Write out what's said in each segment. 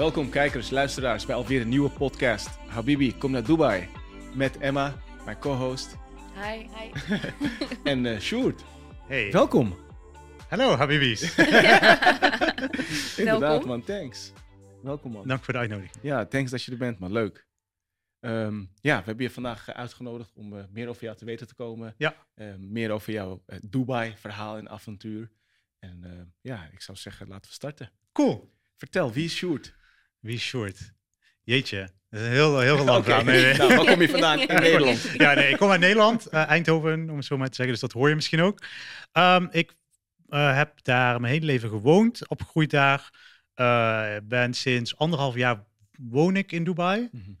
Welkom kijkers, luisteraars bij alweer een nieuwe podcast. Habibi, kom naar Dubai. Met Emma, mijn co-host. Hi. Hi. en uh, Sjoerd. Hey. Welkom. Hallo Habibis. Inderdaad man, thanks. Welkom man. Dank voor de uitnodiging. Ja, thanks dat je er bent man, leuk. Um, ja, we hebben je vandaag eh, uitgenodigd om uh, meer over jou te weten te komen. Ja. Uh, meer over jouw Dubai-verhaal en avontuur. En ja, ik zou zeggen, laten we starten. Cool. Vertel, wie is Sjoerd? Wie is Sjoerd? Jeetje, dat is een heel, heel lang okay. Nee, nee. Nou, waar kom je vandaan? In Nederland? Ja, nee, ik kom uit Nederland, Eindhoven, om het zo maar te zeggen. Dus dat hoor je misschien ook. Um, ik heb daar mijn hele leven gewoond, opgegroeid daar. ben sinds anderhalf jaar woon ik in Dubai. Mm -hmm.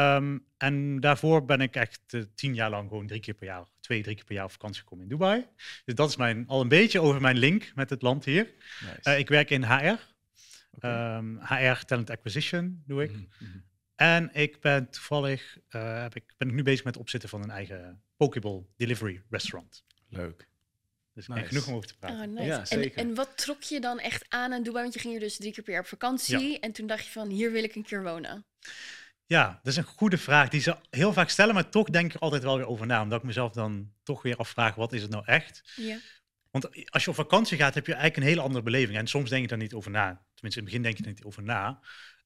Um, en daarvoor ben ik echt tien jaar lang gewoon drie keer per jaar, twee, drie keer per jaar op vakantie gekomen in Dubai. Dus dat is mijn, al een beetje over mijn link met het land hier. Nice. Ik werk in HR. Okay. Um, HR Talent Acquisition doe ik. Mm -hmm. En ik ben toevallig, uh, heb ik, ben ik nu bezig met het opzetten van een eigen Pokeball Delivery Restaurant. Leuk. Dus nice. ik genoeg om over te praten. Oh, nice. ja, en, en, wat trok je dan echt aan in Dubai? Want je ging hier dus drie keer per jaar op vakantie. Ja. En toen dacht je van, hier wil ik een keer wonen. Ja, dat is een goede vraag die ze heel vaak stellen, maar toch denk ik altijd wel weer over na. Omdat ik mezelf dan toch weer afvraag, wat is het nou echt? Ja. Want als je op vakantie gaat, heb je eigenlijk een hele andere beleving. En soms denk je daar niet over na. Tenminste, in het begin denk je er niet over na.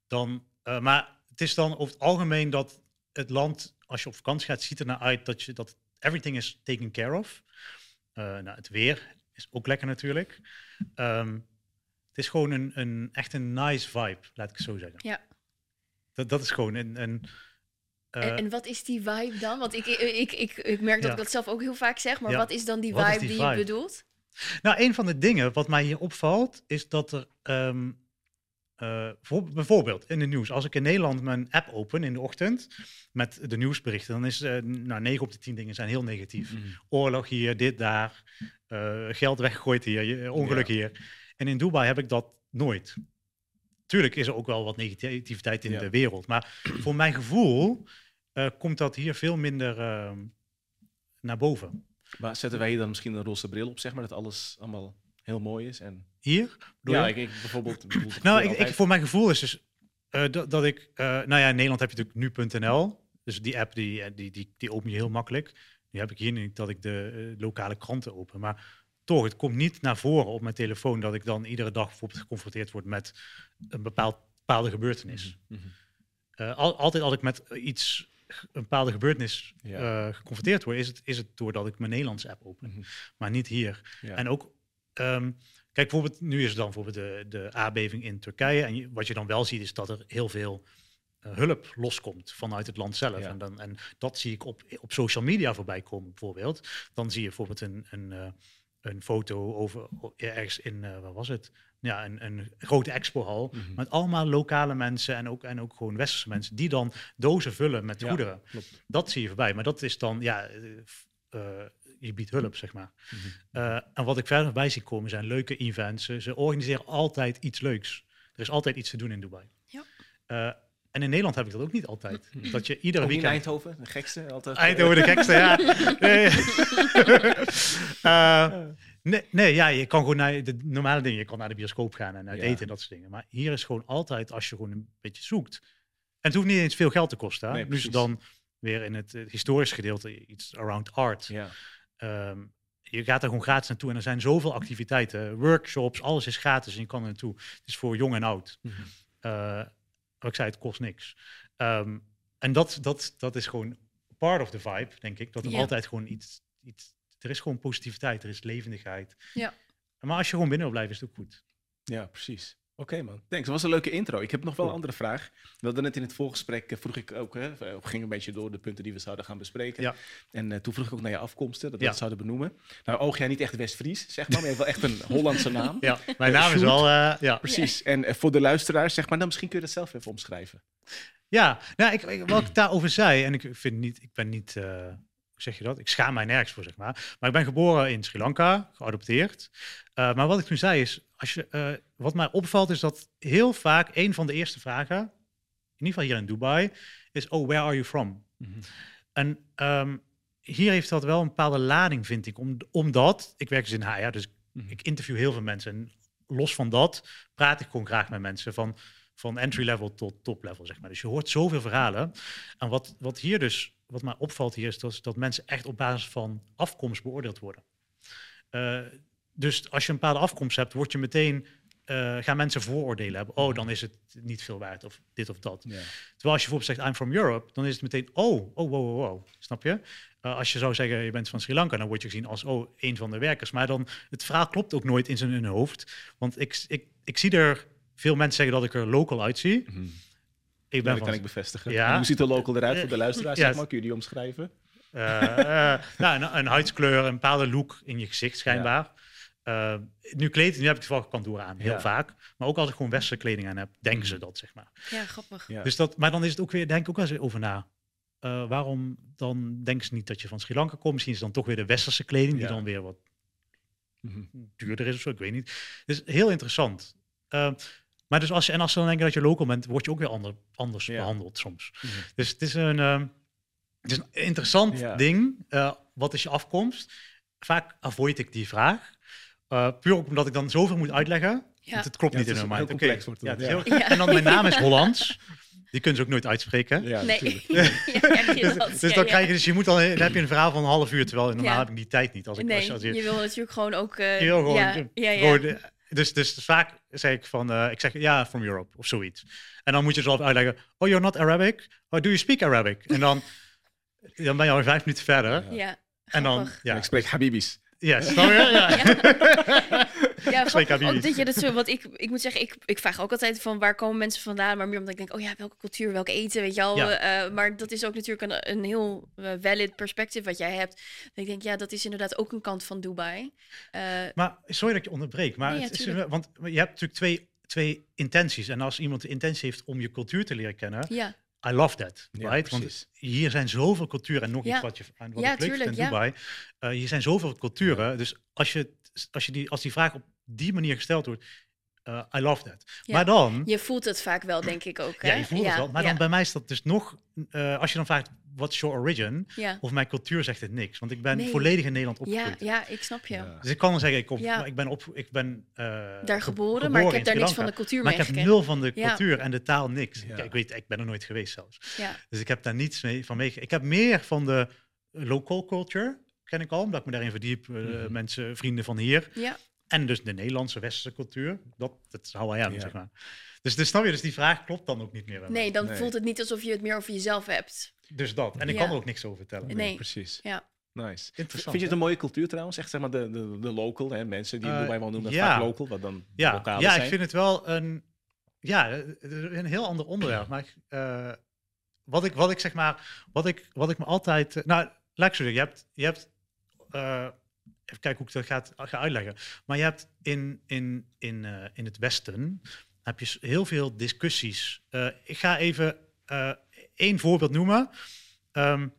Dan, uh, maar het is dan over het algemeen dat het land, als je op vakantie gaat, ziet er naar uit dat, je, dat everything is taken care of. Uh, nou, het weer is ook lekker natuurlijk. Um, het is gewoon een, een, echt een nice vibe, laat ik het zo zeggen. Ja. Dat, dat is gewoon een. een uh, en, en, wat is die vibe dan? Want ik, ik, ik, ik merk dat ja. ik dat zelf ook heel vaak zeg, maar ja. wat is dan die vibe die, die, je bedoelt? Nou, een van de dingen wat mij hier opvalt, is dat er um, uh, voor, bijvoorbeeld in het nieuws, als ik in Nederland mijn app open in de ochtend met de nieuwsberichten, dan is uh, nou, 9 op de 10 dingen zijn heel negatief. Mm. Oorlog hier, dit daar, geld weggegooid hier, ongeluk hier. En in Dubai heb ik dat nooit. Tuurlijk is er ook wel wat negativiteit in ja. de wereld. Maar voor mijn gevoel komt dat hier veel minder uh, naar boven. Maar zetten wij hier dan misschien een roze bril op, zeg maar, dat alles allemaal heel mooi is? En... Hier? Ja, ik, ik, bijvoorbeeld. nou, ik, ik, voor mijn gevoel is dus uh, dat, dat, ik. nou ja, in Nederland heb je natuurlijk nu.nl. Dus die app die, die, die, die open je heel makkelijk. Nu heb ik hier niet dat ik de lokale kranten open. Maar toch, het komt niet naar voren op mijn telefoon dat ik dan iedere dag bijvoorbeeld geconfronteerd word met een bepaald, bepaalde gebeurtenis. Mm -hmm. uh, al, altijd als ik met iets, een bepaalde gebeurtenis ja. uh, geconfronteerd word, is het, is het doordat ik mijn Nederlandse app open. Mm -hmm. Maar niet hier. Ja. En ook, um, kijk, bijvoorbeeld, nu is het dan bijvoorbeeld de, de aardbeving in Turkije. En je, wat je dan wel ziet, is dat er heel veel uh, hulp loskomt vanuit het land zelf. Ja. En, dan, en dat zie ik op, op social media voorbij komen, bijvoorbeeld. Dan zie je bijvoorbeeld een. een een foto over ergens in, uh, waar was het? Ja, een, een grote expohal. Mm -hmm. Met allemaal lokale mensen en ook, en ook gewoon westerse mensen die dan dozen vullen met goederen. Ja, dat zie je voorbij. Maar dat is dan, ja, uh, je biedt hulp, zeg maar. Mm -hmm. uh, en wat ik verder bij zie komen zijn leuke events. Ze, ze, organiseren altijd iets leuks. Er is altijd iets te doen in Dubai. Ja. En in Nederland heb ik dat ook niet altijd. Dat je iedere ook weekend... Eindhoven, de gekste altijd. Eindhoven, de gekste, ja. Nee. uh, nee, nee, ja, je kan gewoon naar de normale dingen. Je kan naar de bioscoop gaan en uit ja. eten en dat soort dingen. Maar hier is gewoon altijd, als je gewoon een beetje zoekt. En het hoeft niet eens veel geld te kosten. Hè? Nee, nu is het dan weer in het, historische gedeelte iets around art. Ja. Um, je gaat er gewoon gratis naartoe en er zijn zoveel activiteiten, workshops, alles is gratis en je kan er naartoe. Het is voor jong en oud. Mm -hmm. uh, ik zei, het kost niks. Um, en dat, dat, dat is gewoon part of the vibe, denk ik. Dat er ja. altijd gewoon iets, iets... Er is gewoon positiviteit, er is levendigheid. Ja. Maar als je gewoon binnen wil blijven, is het ook goed. Ja, precies. Oké okay, man, thanks. Dat was een leuke intro. Ik heb nog wel een andere vraag. We hadden net in het voorgesprek, vroeg ik ook, hè, we gingen een beetje door de punten die we zouden gaan bespreken. Ja. En uh, toen vroeg ik ook naar je afkomsten, dat we ja. dat zouden benoemen. Nou oog jij niet echt West-Fries, zeg maar, maar je hebt wel echt een Hollandse naam. Ja, mijn naam uh, is wel, uh, ja. Precies. En uh, voor de luisteraars, zeg maar, dan misschien kun je dat zelf even omschrijven. Ja, nou, ik, ik, wat ik daarover zei, en ik vind niet, ik ben niet zeg je dat? Ik schaam mij nergens voor, zeg maar. Maar ik ben geboren in Sri Lanka, geadopteerd. Uh, maar wat ik nu zei is, als je, uh, wat mij opvalt is dat heel vaak een van de eerste vragen, in ieder geval hier in Dubai, is, oh, where are you from? Mm -hmm. En um, hier heeft dat wel een bepaalde lading, vind ik. Om, omdat, ik werk dus in HR, dus mm -hmm. ik interview heel veel mensen. En los van dat praat ik gewoon graag met mensen van, van entry level tot top level, zeg maar. Dus je hoort zoveel verhalen. En wat, wat hier dus, wat mij opvalt hier, is dat, dat mensen echt op basis van afkomst beoordeeld worden. Uh, dus als je een bepaalde afkomst hebt, word je meteen uh, gaan mensen vooroordelen hebben. Oh, dan is het niet veel waard of dit of dat. Terwijl als je bijvoorbeeld zegt I'm from Europe, dan is het meteen oh, oh, wow, wow, wow. Snap je? Uh, als je zou zeggen je bent van Sri Lanka, dan word je gezien als oh, een van de werkers. Maar dan, het verhaal klopt ook nooit in zijn hoofd. Want ik, ik, ik zie er veel mensen zeggen dat ik er local uitzie. Mm -hmm. Ik ben ja, dat kan ik bevestigen. Ja. Hoe ziet de local eruit voor de luisteraars? Ja. Zeg maar, kun je die omschrijven? Uh, nou, een, een, huidskleur, een bepaalde look in je gezicht schijnbaar. Uh, nu kleed, nu heb ik toevallig kantoor aan, heel vaak. Maar ook als ik gewoon westerse kleding aan heb, denken ze dat, zeg maar. Ja, grappig. Dus dat, maar dan is het ook weer, denk ik ook wel eens over na. Uh, waarom dan denken ze niet dat je van Sri Lanka komt? Misschien is het dan toch weer de westerse kleding, die dan weer wat mm duurder is of zo, ik weet niet. Dus heel interessant. Maar dus als je, en als ze dan denken dat je local bent, word je ook weer ander, anders behandeld soms. Mm -hmm. Dus het is een, ehm, het is een interessant ding. wat is je afkomst? Vaak avoid ik die vraag. Uh, puur omdat ik dan zoveel moet uitleggen. Ja. het klopt niet in mijn mind. Oké. Ja, heel... En dan mijn naam is Hollands. Die kunnen ze ook nooit uitspreken. Ja, nee. dus, dus dan krijg je, dus je moet dan, dan heb je een verhaal van een half uur, terwijl normaal heb ik die tijd niet. Als ik, nee, als, je, je wil natuurlijk gewoon ook. Uh, je wil gewoon, ja, ja, ja. Dus, dus vaak zeg ik van, uh, ik zeg ja, from Europe of zoiets. En dan moet je zelf uitleggen, oh, you're not Arabic? Oh, do you speak Arabic? En dan, dan ben je al vijf minuten verder. Ja. En dan, ja. ik spreek Habibis. Yes, ja. ja. ja, ook dat je dat zo, want ik, ik moet zeggen, ik, ik vraag ook altijd van waar komen mensen vandaan, maar meer omdat ik denk, oh ja, welke cultuur, welk eten, weet je al. Ja. Uh, maar dat is ook natuurlijk een, een heel uh, valid perspectief wat jij hebt. ik denk, ja, dat is inderdaad ook een kant van Dubai. Uh, maar sorry dat je onderbreek, maar nee, het is, want je hebt natuurlijk twee, twee intenties. En als iemand de intentie heeft om je cultuur te leren kennen, ja. I love that, right? Want hier zijn zoveel culturen en nog iets wat je wat ja, ik in Dubai. Uh, hier zijn zoveel culturen, dus als je, als je die als die vraag op die manier gesteld wordt, uh, I love that. Maar dan... Je voelt het vaak wel, denk ik ook. Hè? Ja, je voelt het wel. Maar dan bij mij is dat dus nog... Uh, als je dan vraagt, what's your origin? Of mijn cultuur zegt het niks. Want ik ben volledig in Nederland opgegroeid. Ja, ja ik snap je. Dus ik kan dan zeggen, ik, kom, ik ben, op, ik ben uh, daar geboren, maar ik heb daar niks van de cultuur mee Maar ik heb nul van de cultuur en de taal niks. Ik, ik, weet, ik ben er nooit geweest zelfs. Dus ik heb daar niets mee, van mee. Ik heb meer van de local culture, ken ik al, omdat ik me daarin verdiep. Mm -hmm. Mensen, vrienden van hier. Ja. En dus de Nederlandse westerse cultuur. Dat, dat is how I am, zeg maar. Dus, dus snap je, dus die vraag klopt dan ook niet meer. Nee, dan voelt het niet alsof je het meer over jezelf hebt. Dus dat. En ik kan er ook niks over vertellen. Nee, precies. Ja. Nice. Interessant. Vind je het een mooie cultuur trouwens? Echt zeg maar de, de, de local, hè? mensen die uh, wij wel noemen dat vaak local, wat dan ja. lokaal ja, zijn. ik vind het wel een, ja, een heel ander onderwerp. Maar uh, wat, ik, wat ik zeg maar, wat ik, wat ik me altijd, uh, nou, laat ik zo zeggen, je hebt, je hebt even kijken hoe ik dat ga uitleggen. Maar je hebt in, in, in, uh, in het Westen heb je heel veel discussies. Uh, ik ga even uh, één voorbeeld noemen. Um,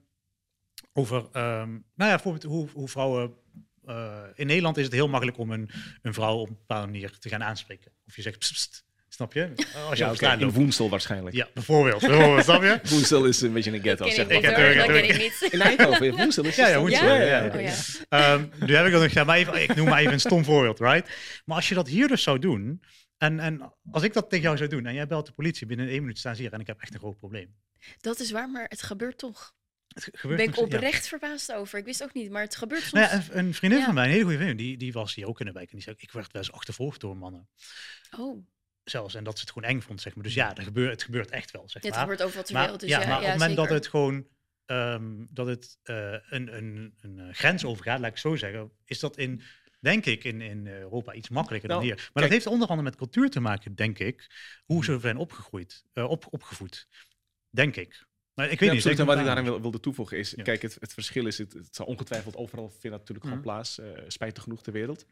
over, um, nou ja, bijvoorbeeld hoe, hoe vrouwen. in Nederland is het heel makkelijk om een, een vrouw op een bepaalde manier te gaan aanspreken. Of je zegt, pst, Snap je? Als je ja, okay. In Woensel waarschijnlijk. Ja, bijvoorbeeld. bijvoorbeeld snap je? Woensel is een beetje een ghetto. Zeg maar. Ik heb het niet. In Eindhoven, in Woensel is Ja, ja, Woensel. Ja? Ja, ja. Oh, ja. Um, nu heb ik dan ja, maar even, ik noem maar even een stom voorbeeld, right? Maar als je dat hier dus zou doen, en, en als ik dat tegen jou zou doen, en jij belt de politie, binnen één minuut staan ze hier en ik heb echt een groot probleem. Dat is waar, maar het gebeurt toch. Het gebeurt ben ik oprecht ja. verbaasd over. Ik wist ook niet, maar het gebeurt soms. Nou ja, een, een vriendin van mij, een hele goede vriendin, die, die was hier ook in de wijk. En die zei, ik werd wel eens achtervolgd door mannen. Oh zelfs. En dat ze het gewoon eng vond, zeg maar. Dus ja, er gebeurt, het gebeurt echt wel, zeg ja, het gebeurt overal ter wereld. Dus ja, ja, maar op het moment zeker. dat het gewoon... Um, dat het uh, een, een, een uh, grens overgaat, laat ik zo zeggen, is dat in, denk ik, in, in Europa iets makkelijker nou, dan hier. Maar kijk, dat heeft onder andere met cultuur te maken, denk ik, hoe ze zijn opgegroeid, uh, op, opgevoed. Denk ik. Maar ik weet ja, niet. En wat ik daarin wil, wilde toevoegen is, ja. kijk, het, het, verschil is, het, het zal ongetwijfeld overal vindt natuurlijk mm. gewoon plaats, spijtig genoeg ter wereld.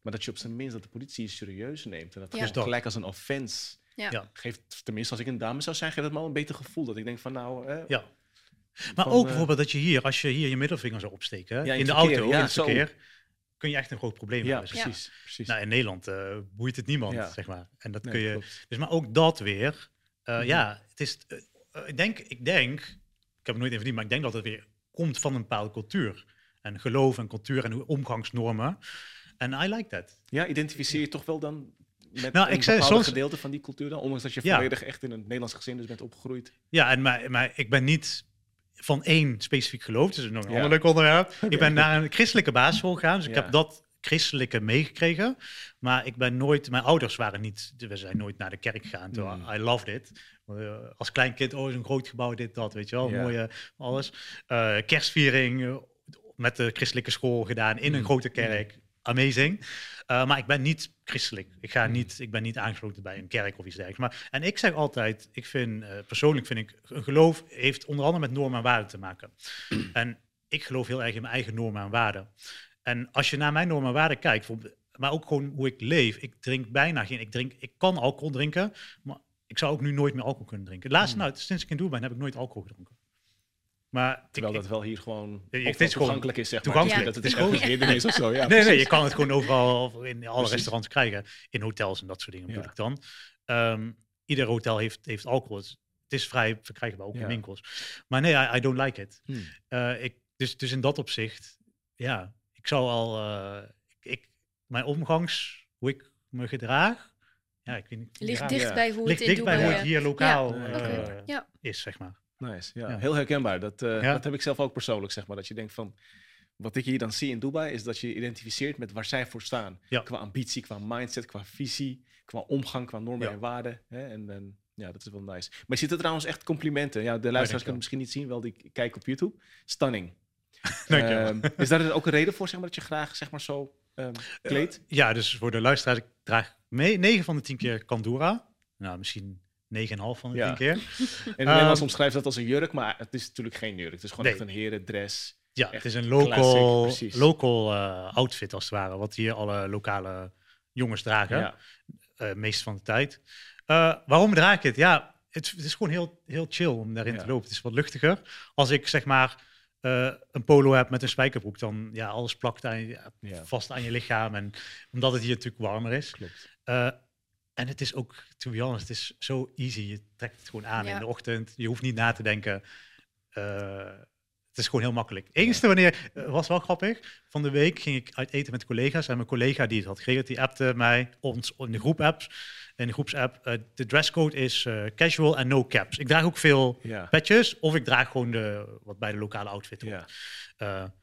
Maar dat je op zijn minst dat de politie je serieus neemt. En dat ja. Gelijk als een offense ja. geeft, tenminste als ik een dame zou zijn, geeft het me al een beter gevoel. Dat ik denk van nou... Eh, ja. Maar van, ook uh, bijvoorbeeld dat je hier, als je hier je middelvinger zou opsteken, ja, in, in de auto, ja, in het verkeer, kun je echt een groot probleem ja, hebben. Precies, ja. precies. Nou, in Nederland uh, boeit het niemand, zeg maar. En dat nee, kun je. Klopt. Dus maar ook dat weer. Uh, mm -hmm. Ja, het is. Uh, ik denk, ik denk, ik heb het nooit even verdiend, maar ik denk dat het weer komt van een bepaalde cultuur. En geloof en cultuur en omgangsnormen. En I like that. Ja, identificeer je toch wel dan met nou, een ik zei, soms... gedeelte van die cultuur dan? Ondanks dat je volledig echt in een Nederlands gezin dus bent opgegroeid. Ja, en maar, maar ik ben niet van één specifiek geloof, dus nog een ander leuk onderwerp. Ik ben naar een christelijke basisschool gegaan, dus ik heb dat christelijke meegekregen. Maar ik ben nooit, mijn ouders waren niet, we zijn nooit naar de kerk gegaan. Mm. I loved it. Uh, als klein kind, oh, een groot gebouw, dit, dat, weet je wel, mooie alles. Uh, kerstviering uh, met de christelijke school gedaan in een mm. grote kerk. Amazing. maar ik ben niet christelijk. Ik, ga mm. niet, ik ben niet aangesloten bij een kerk of iets dergelijks. Maar, en ik zeg altijd, ik vind, persoonlijk vind ik, een geloof heeft onder andere met normen en waarden te maken. en ik geloof heel erg in mijn eigen normen en waarden. En als je naar mijn normen en waarden kijkt, maar ook gewoon hoe ik leef. Ik drink bijna geen. Ik, drink, ik kan alcohol drinken, maar ik zou ook nu nooit meer alcohol kunnen drinken. Laatst, hmm. nou, sinds ik in Doel ben, heb ik nooit alcohol gedronken. Maar Terwijl dat wel hier gewoon ja, het is toegankelijk is, zeg toegankelijk. maar. Dat het is gewoon geen of zo. Ja, nee, nee, je kan het gewoon overal in alle restaurants krijgen. In hotels en dat soort dingen bedoel ik dan. Um, ieder hotel heeft, heeft alcohol. Het is vrij verkrijgbaar, ook in winkels. Maar nee, I, I don't like it. Hmm. Uh, ik, dus, dus in dat opzicht, ja, ik zou al, uh, ik, mijn omgangs, hoe ik me gedraag, ja, ik weet niet. Ligt dicht bij hoe ligt het, dicht bij hoe het hier lokaal ja. Uh, is, zeg maar. Nice, ja. Heel herkenbaar. Dat, uh, dat heb ik zelf ook persoonlijk, zeg maar. Dat je denkt van, wat ik hier dan zie in Dubai, is dat je identificeert met waar zij voor staan. Qua ambitie, qua mindset, qua visie, qua omgang, qua normen en waarden. Hè? En, en, ja, dat is wel nice. Maar je ziet er trouwens echt complimenten. Ja, de luisteraars kunnen misschien niet zien, wel die kijken op YouTube. Stunning. um, is daar ook een reden voor, zeg maar, dat je graag zeg maar, zo um, kleedt? ja, dus voor de luisteraars, ik draag mee, 9 van de 10 keer Kandura. Nou, misschien 9,5 van de ja. 10 keer. En in Nederlands um, omschrijft dat als een jurk, maar het is natuurlijk geen jurk. Het is gewoon nee. echt een herendress. Ja, het is een local, classic, local uh, outfit als het ware, wat hier alle lokale jongens dragen. Ja. Uh, meest van de tijd. Uh, waarom draag ik het? Ja, het, het, is gewoon heel, heel chill om daarin ja. te lopen. Het is wat luchtiger. Als ik zeg maar uh, een polo hebt met een spijkerbroek, dan ja, alles plakt aan je, ja. vast aan je lichaam. En omdat het hier natuurlijk warmer is. Klopt. Uh, en het is ook, to be honest, het is zo easy. Je trekt het gewoon aan ja. in de ochtend. Je hoeft niet na te denken. Uh, het is gewoon heel makkelijk. Enigste wanneer, was wel grappig. Van de week ging ik uit eten met collega's. En mijn collega die het had geregeld, die appte mij ons in de groep apps in de groepsapp. Uh, de dresscode is uh, casual en no caps. Ik draag ook veel ja. petjes of ik draag gewoon de, wat bij de lokale outfit hoort. Ja.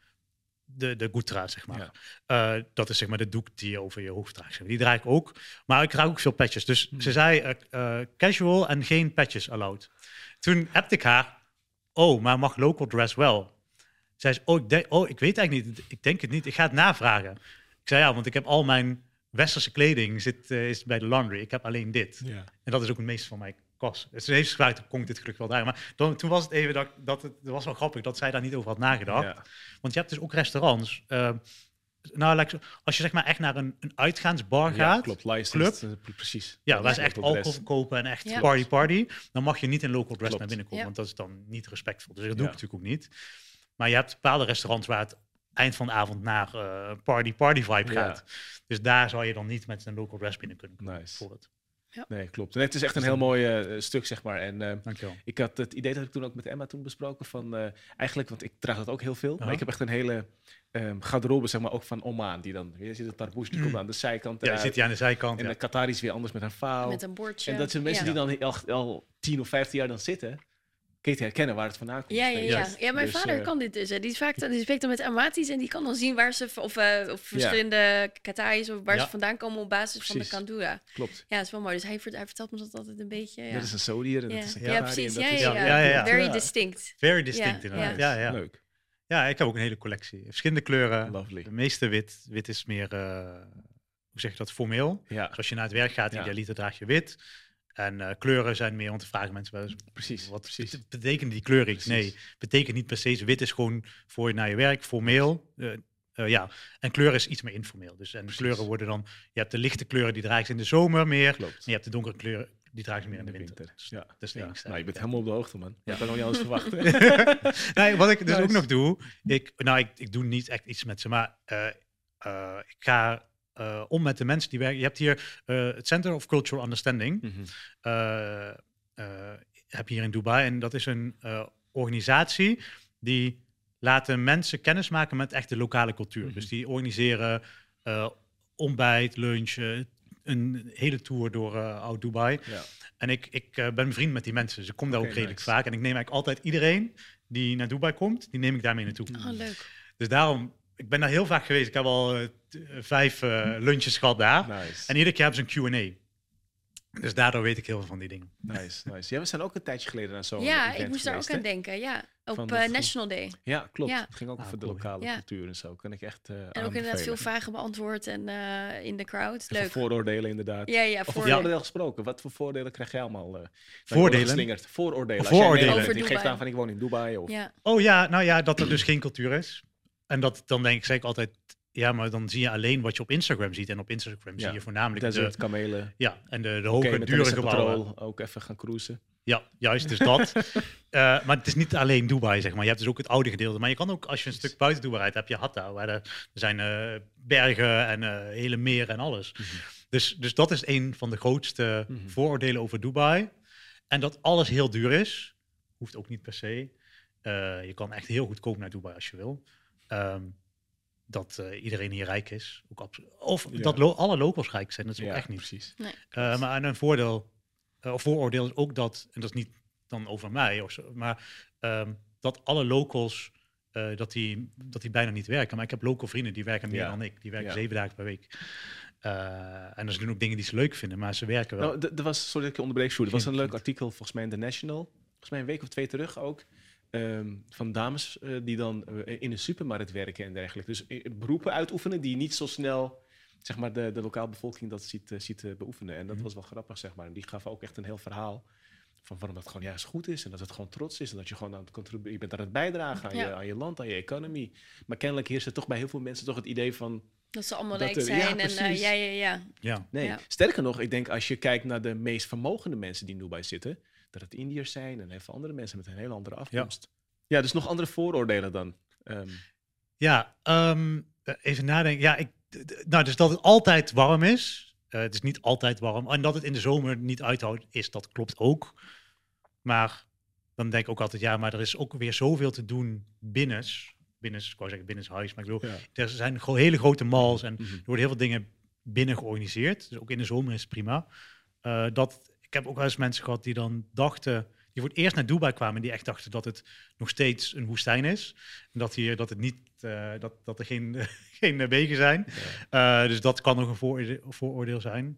De, de zeg maar. Ja. dat is zeg maar de doek die je over je hoofd draagt. Die draag ik ook. Maar ik draag ook veel petjes. Dus hmm. ze zei casual en geen petjes allowed. Toen appte ik haar, oh, maar mag local dress wel? Zij zei, oh ik, denk, oh, ik weet eigenlijk niet. Ik denk het niet. Ik ga het navragen. Ik zei, ja, want ik heb al mijn westerse kleding zit, uh, is bij de laundry. Ik heb alleen dit. Ja. En dat is ook het meeste van mijn Het is even gevraagd, kon ik dit gelukkig wel daar. Maar dan, toen was het even dat, dat het, was wel grappig dat zij daar niet over had nagedacht. Ja. Want je hebt dus ook restaurants. Uh, nou, als je zeg maar echt naar een, een uitgaansbar gaat, ja, klopt, licensed, club, uh, precies. Ja, waar ze echt alcohol verkopen en echt ja. party party, dan mag je niet in local dress naar binnen komen, want dat is dan niet respectvol. Dus dat doe ik natuurlijk ook niet. Maar je hebt bepaalde restaurants waar het eind van de avond naar uh, party party vibe gaat. Dus daar zou je dan niet met een local dress binnen kunnen komen. Nice. Ja. Nee, klopt. En het is echt een heel mooi uh, stuk, zeg maar. En uh, ik had het idee dat ik toen ook met Emma toen besproken van uh, eigenlijk, want ik draag dat ook heel veel, maar ik heb echt een hele um, garderobe, zeg maar, ook van Oman, die dan, je ziet het tarboes, die mm. komt aan de zijkant. Ja, zit hij aan de zijkant. En ja. de Qatar is weer anders met een vouw. Met een bordje. En dat zijn mensen die dan al, al 10 of 15 jaar dan zitten te herkennen waar het vandaan komt. Ja, ja, ja. ja mijn dus, vader uh, kan dit dus. Hè. Die, is vaak, die spreekt dan met Amatis en die kan dan zien waar ze, of, uh, of verschillende ja. Qataris, of waar ja. ze vandaan komen op basis precies. van de Kandura. Klopt. Ja, dat is wel mooi. Dus hij, hij vertelt me dat altijd een beetje. Ja. Dat is een Sodier en ja. dat is een Ja, precies. Ja, ja, ja, Very distinct. Very distinct, inderdaad. Ja, ja. Leuk. Ja, ik heb ook een hele collectie. Verschillende kleuren. Lovely. De meeste wit. Wit is meer, uh, hoe zeg je dat, formeel. Ja. Dus als je naar het werk gaat, idealiter draag je wit. En uh, kleuren zijn meer, want te vragen mensen wel eens, precies, wat precies. betekenen die kleuren? Precies. Nee, betekent niet per se. Wit is gewoon voor naar je werk, formeel. Uh, uh, ja, en kleur is iets meer informeel. Dus en precies. kleuren worden dan, je hebt de lichte kleuren die draag je in de zomer meer. Klopt. En je hebt de donkere kleuren die draag je meer in de winter. winter. Dus ja, dat is ja. Nou, je bent helemaal op de hoogte, man. Ja. Ik kan nog niet alles verwachten. nee, wat ik dus nice. ook nog doe, ik, nou, ik, ik doe niet echt iets met ze, maar ik ga uh, om met de mensen die werken. Je hebt hier uh, het Center of Cultural Understanding. Mm -hmm. uh, heb je hier in Dubai. En dat is een organisatie die laten mensen kennis maken met echt de lokale cultuur. Mm -hmm. Dus die organiseren ontbijt, lunch, een hele tour door uh, oud Dubai. Ja. En ik, ik ben bevriend met die mensen, dus ik kom daar ook redelijk vaak. En ik neem eigenlijk altijd iedereen die naar Dubai komt, die neem ik daarmee naartoe. Oh, leuk. Dus daarom, ik ben daar heel vaak geweest. Ik heb al vijf lunches gehad daar. Nice. En iedere keer hebben ze een Q&A. Dus daardoor weet ik heel veel van die dingen. Nice, nice. Ja, we zijn ook een tijdje geleden naar zo'n Ja, ik moest daar ook aan denken. Ja, op uh, National Day. Ja, klopt. Het ging ook ah, over de lokale cultuur en zo. Kan ik echt uh, En ook inderdaad veel vragen beantwoord en uh, in de crowd. Leuk. vooroordelen inderdaad. Ja, ja. Voor... voordelen gesproken. Wat voor voordelen krijg jij allemaal? voordelen? Vooroordelen. Vooroordelen. Die geeft aan van ik woon in Dubai. Of... Ja. Oh ja, nou ja, dat er dus geen cultuur is. En dat dan denk ik zeker altijd ja, maar dan zie je alleen wat je op Instagram ziet. En op Instagram zie je voornamelijk Desert, de kamelen. Ja, en de, de hoge, dure gebouwen. Ook even gaan cruisen. Ja, juist, dus dat. uh, maar het is niet alleen Dubai, zeg maar. Je hebt dus ook het oude gedeelte. Maar je kan ook, als je een stuk buiten Dubai rijdt, heb je Hatta. Waar er zijn uh, bergen en uh, hele meren en alles. Mm -hmm. dus, dus dat is een van de grootste mm -hmm. vooroordelen over Dubai. En dat alles heel duur is, hoeft ook niet per se. je kan echt heel goedkoop naar Dubai als je wil. Um, dat uh, iedereen hier rijk is. Ook of ja. dat lo alle locals rijk zijn, dat is ook echt niet. Precies. Nee, uh, maar een voordeel, uh, of vooroordeel is ook dat, en dat is niet dan over mij, of zo, maar um, dat alle locals, dat, die, dat die bijna niet werken. Maar ik heb local vrienden die werken meer ja. dan ik. Die werken zeven dagen per week. en ze doen ook dingen die ze leuk vinden, maar ze werken wel. Nou, er was, sorry dat ik je onderbreek, er was een leuk artikel volgens mij in The National, volgens mij een week of twee terug ook. Um, van dames uh, die dan uh, in een supermarkt werken en dergelijke. Dus uh, beroepen uitoefenen die niet zo snel zeg maar, de, de lokale bevolking dat ziet, ziet beoefenen. En dat mm was wel grappig, zeg maar. En die gaf ook echt een heel verhaal van waarom dat gewoon juist goed is en dat het gewoon trots is en dat je gewoon aan het contribueren, je bent aan het bijdragen aan, ja. je, aan je land, aan je economie. Maar kennelijk heerst er toch bij heel veel mensen toch het idee van dat ze allemaal rijk zijn ja, en uh, ja, ja, ja. ja. Nee, sterker nog, ik denk als je kijkt naar de meest vermogende mensen die nu bij zitten, dat het Indiërs zijn en heel veel andere mensen met een hele andere afkomst. Ja, dus nog andere vooroordelen dan. Um. Ja, um, even nadenken. Ja, ik, nou, dus dat het altijd warm is. Uh, het is niet altijd warm. En dat het in de zomer niet uithoudt, is dat klopt ook. Maar dan denk ik ook altijd, ja, maar er is ook weer zoveel te doen binnen. Binnen, ik wou zeggen binnen huis, maar ik bedoel, er zijn hele grote malls en mm -hmm. er worden heel veel dingen binnen georganiseerd. Dus ook in de zomer is het prima. Uh, dat, ik heb ook wel eens mensen gehad die dan dachten die voor het eerst naar Dubai kwamen, die echt dachten dat het nog steeds een woestijn is. En dat, hier, dat, het niet, uh, dat, dat er geen, geen wegen zijn. Ja. Uh, dus dat kan nog een vooroordeel, vooroordeel zijn.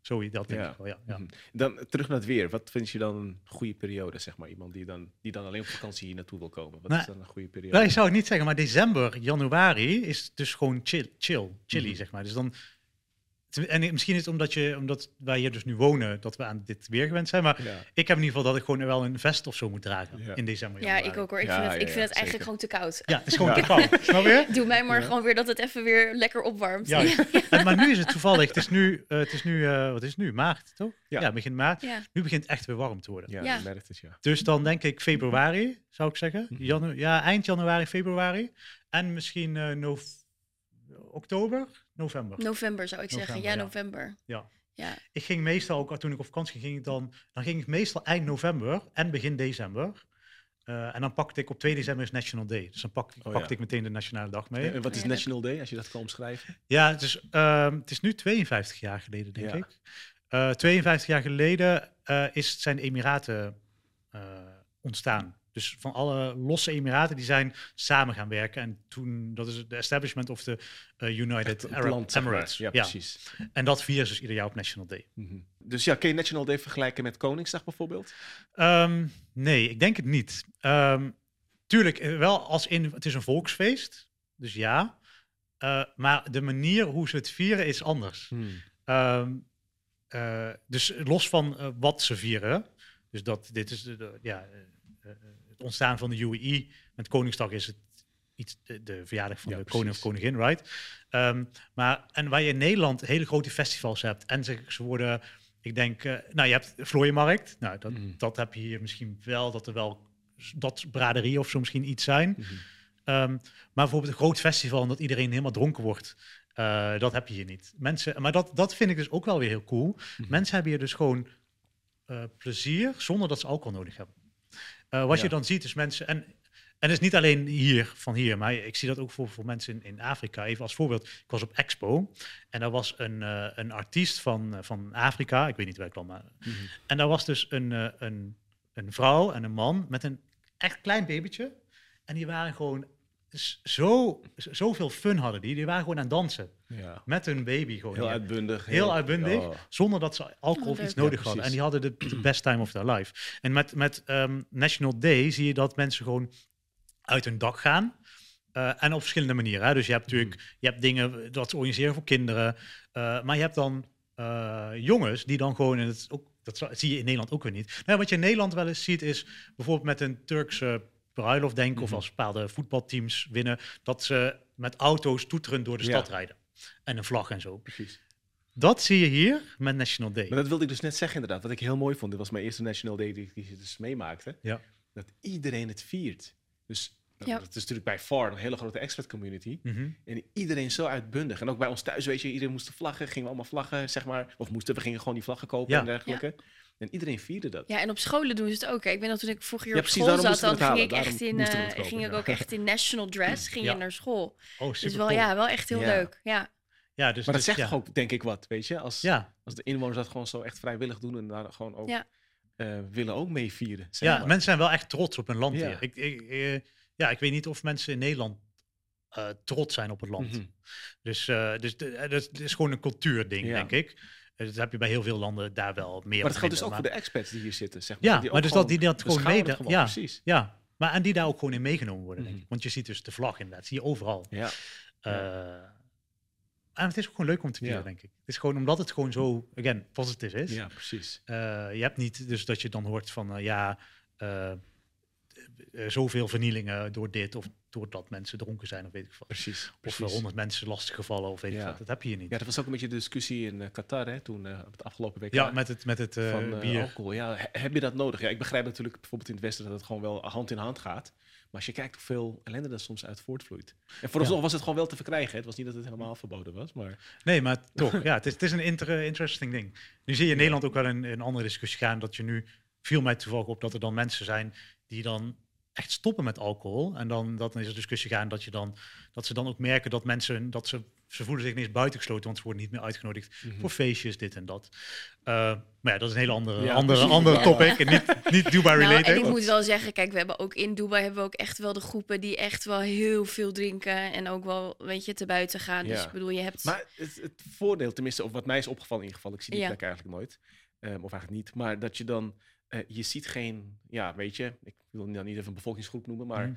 Sorry, dat denk ja. ik wel, ja. ja. Mhm. Dan terug naar het weer. Wat vind je dan een goede periode, zeg maar? Iemand die dan, die dan alleen op vakantie hier naartoe wil komen. Wat nou, is dan een goede periode? Nou, ik zou het niet zeggen, maar december, januari is dus gewoon chill, chill chilly, mm zeg maar. Dus dan en misschien is het omdat, je, omdat wij hier dus nu wonen, dat we aan dit weer gewend zijn. Maar ik heb in ieder geval dat ik gewoon wel een vest of zo moet dragen in december. Ja, ik ook hoor. Ik vind het, ik vind het eigenlijk gewoon te koud. Ja, het is gewoon te koud. Snap je? Doe mij maar gewoon weer dat het even weer lekker opwarmt. Ja. en, maar nu is het toevallig. Het is nu, uh, het is nu uh, wat is het nu? Maart, toch? Ja, begin maart. Nu begint het echt weer warm te worden. Ja, merkt het, ja. Dus dan denk ik februari, zou ik zeggen. Mhm. Janu ja, eind januari, februari. En misschien uh, november oktober, november. November zou ik zeggen. Ja, november. Ja. ja. Ik ging meestal ook, toen ik op vakantie ging, dan, dan ging ik meestal eind november en begin december. Uh, en dan pakte ik op 2 december is National Day. Dus dan pak, oh, pakte ja. ik meteen de Nationale Dag mee. En wat is National Day, als je dat kan omschrijven? Ja, het is, uh, het is nu 52 jaar geleden, denk ja. ik. Uh, 52 jaar geleden uh, is, zijn de Emiraten ontstaan. Dus van alle losse Emiraten die zijn samen gaan werken. En toen, dat is de establishment of de uh, United Arab land, Emirates. Ja, ja, precies. En dat vieren ze dus ieder jaar op National Day. Mm -hmm. Dus ja, kun je National Day vergelijken met Koningsdag bijvoorbeeld? Um, nee, ik denk het niet. Um, tuurlijk, eh, wel als in, het is een volksfeest. Dus ja. Uh, maar de manier hoe ze het vieren is anders. Hmm. Um, uh, dus los van uh, wat ze vieren. Dus dat dit is de, de ja, het ontstaan van de UAE. Met Koningsdag is het iets de, de verjaardag van ja, de koning of koningin, right? Um, maar en waar je in Nederland hele grote festivals hebt en ze, ze worden, ik denk, uh, nou je hebt Vlooienmarkt, nou dat, mm. dat heb je hier misschien wel, dat er wel dat braderie of zo misschien iets zijn. Mm -hmm. um, maar bijvoorbeeld een groot festival en dat iedereen helemaal dronken wordt. Uh, dat heb je hier niet. Mensen, maar dat, dat vind ik dus ook wel weer heel cool. Mm -hmm. Mensen hebben hier dus gewoon uh, plezier zonder dat ze alcohol nodig hebben. Uh, wat ja. je dan ziet is mensen, en En het is niet alleen hier, van hier, maar ik zie dat ook voor, voor mensen in, in Afrika. Even als voorbeeld, ik was op Expo en daar was een, uh, een artiest van, van Afrika, ik weet niet waar ik kwam, maar... Mhm. En daar was dus een, een, een vrouw en een man met een echt klein babytje. En die waren gewoon zo, zoveel fun hadden die. Die waren gewoon aan het dansen. Ja. Met hun baby gewoon. Heel uitbundig. Heel, uitbundig. Zonder dat ze alcohol of iets nodig hadden. En die hadden de, best time of their life. En met, met um, National Day zie je dat mensen gewoon uit hun dak gaan. Uh, en op verschillende manieren. Hè. Dus je hebt natuurlijk mm. je hebt dingen dat ze organiseren voor kinderen. Uh, maar je hebt dan uh, jongens die dan gewoon in het ook dat zie je in Nederland ook weer niet. Nou, wat je in Nederland wel eens ziet is bijvoorbeeld met een Turkse bruiloft denken, of mhm. als bepaalde voetbalteams winnen, dat ze met auto's toeteren door de stad rijden. En een vlag en zo. Precies. Dat zie je hier met National Day. Maar dat wilde ik dus net zeggen inderdaad. Wat ik heel mooi vond, dit was mijn eerste National Day die ik dus meemaakte. Ja. Dat iedereen het viert. Dus ja. dat is natuurlijk bij far een hele grote expat community. Mhm. En iedereen zo uitbundig. En ook bij ons thuis, weet je, iedereen moest vlaggen. Gingen we allemaal vlaggen, zeg maar. Of moesten, we gingen gewoon die vlaggen kopen en dergelijke. En iedereen vierde dat. Ja, en op scholen doen ze het ook. Ik weet dat toen ik vorig jaar op school zat, dan ging ik, echt in, uh, ging ik ook echt in national dress ging je naar school. Oh, super dus wel, ja, wel echt heel leuk. Ja. Ja, dus, maar dat dus, zegt ook, denk ik, wat, weet je? Als, ja. als de inwoners dat gewoon zo echt vrijwillig doen en daar gewoon ook uh, willen ook mee vieren. Ja, mensen zijn wel echt trots op hun land hier. Ik, ik, uh, ja, ik weet niet of mensen in Nederland trots zijn op het land. Mm -hmm. Dus, dus dat is gewoon een cultuurding, denk ik. Dat heb je bij heel veel landen daar wel meer. Maar het geldt dus ook voor de expats die hier zitten, zeg maar. Ja, maar dus dat die dat gewoon mee... Ja, precies. Ja, maar en die daar ook gewoon in meegenomen worden, denk mhm. ik. Want je ziet dus de vlag inderdaad, zie je overal. Ja. Uh, en het is ook gewoon leuk om te vieren, denk ik. Het is gewoon omdat het gewoon zo, again, positief is. Ja, precies. Uh, je hebt niet dus dat je dan hoort van, uh, ja, uh, zoveel vernielingen door dit of doordat mensen dronken zijn of weet ik wat. Precies. Of er honderd mensen lastig gevallen of weet ik wat. Dat heb je hier niet. Ja, dat was ook een beetje de discussie in uh, Qatar hè, toen uh, het afgelopen week. Ja, met het, met het van, bier. alcohol. Ja, heb je dat nodig? Ja, ik begrijp natuurlijk bijvoorbeeld in het Westen dat het gewoon wel hand in hand gaat. Maar als je kijkt hoeveel ellende er soms uit voortvloeit. En vooralsnog ja. was het gewoon wel te verkrijgen. Het was niet dat het helemaal verboden was, maar... Nee, maar toch. ja, het is, het is een inter interesting ding. Nu zie je in Nederland ook wel een, een andere discussie gaan. Dat je nu viel mij toevallig op dat er dan mensen zijn die dan echt stoppen met alcohol. En dan, dat, dan is er discussie gaan dat, je dan, dat ze dan ook merken dat mensen, dat ze, ze voelen zich ineens buitengesloten, want ze worden niet meer uitgenodigd mhm. voor feestjes, dit en dat. Uh, maar ja, dat is een hele andere, andere, andere topic. En niet, niet Dubai related. Nou, en ik moet wel zeggen, kijk, we hebben ook in Dubai hebben we ook echt wel de groepen die echt wel heel veel drinken en ook wel, weet je, te buiten gaan. Dus ik bedoel, je hebt... Maar het, het, voordeel, tenminste, of wat mij is opgevallen in ieder geval, ik zie die plek eigenlijk nooit, um, of eigenlijk niet, maar dat je dan uh, je ziet geen, ja, weet je, ik wil dan niet even een bevolkingsgroep noemen, maar mm.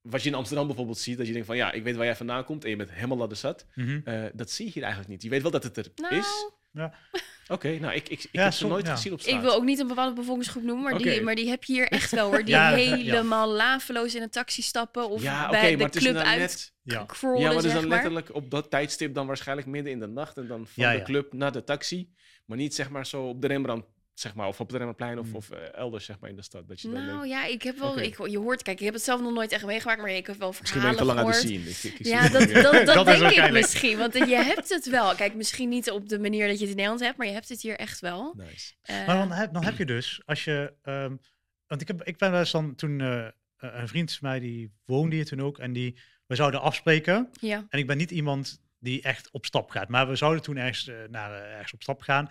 wat je in Amsterdam bijvoorbeeld ziet, dat je denkt van ja, ik weet waar jij vandaan komt en je bent helemaal ladderzat. Mm -hmm. uh, dat zie je hier eigenlijk niet. Je weet wel dat het er nou. is. Ja. Oké, okay, nou, ik, ik, ik ja, heb ze nooit ja. gezien op straat. Ik wil ook niet een bepaalde bevolkingsgroep noemen, maar, okay. die, maar die heb je hier echt wel hoor. Die helemaal laveloos in een taxi stappen of ja, bij de club uit net, ja. Crawlen, ja, maar het is dan letterlijk op dat tijdstip dan waarschijnlijk midden in de nacht en dan van de club naar de taxi. Maar niet zeg maar zo op de Rembrandt zeg maar, of op het Remmerplein of, mm. of uh, elders zeg maar, in de stad. Dat je nou ja, ik heb wel, okay. ik, je hoort, kijk, ik heb het zelf nog nooit echt meegemaakt, maar ik heb wel verhalen Misschien ben ik te lang aan het zien. Ik, ik, ja, dat, dat, dat, denk ik misschien, want je hebt het wel. Kijk, misschien niet op de manier dat je het in Nederland hebt, maar je hebt het hier echt wel. Nice. Uh, maar dan heb, dan heb je dus, als je, um, want ik, heb, ik ben wel eens dan toen, uh, een vriend van mij, die woonde hier toen ook, en die, we zouden afspreken. Ja. En ik ben niet iemand die echt op stap gaat, maar we zouden toen ergens, naar, ergens op stap gaan.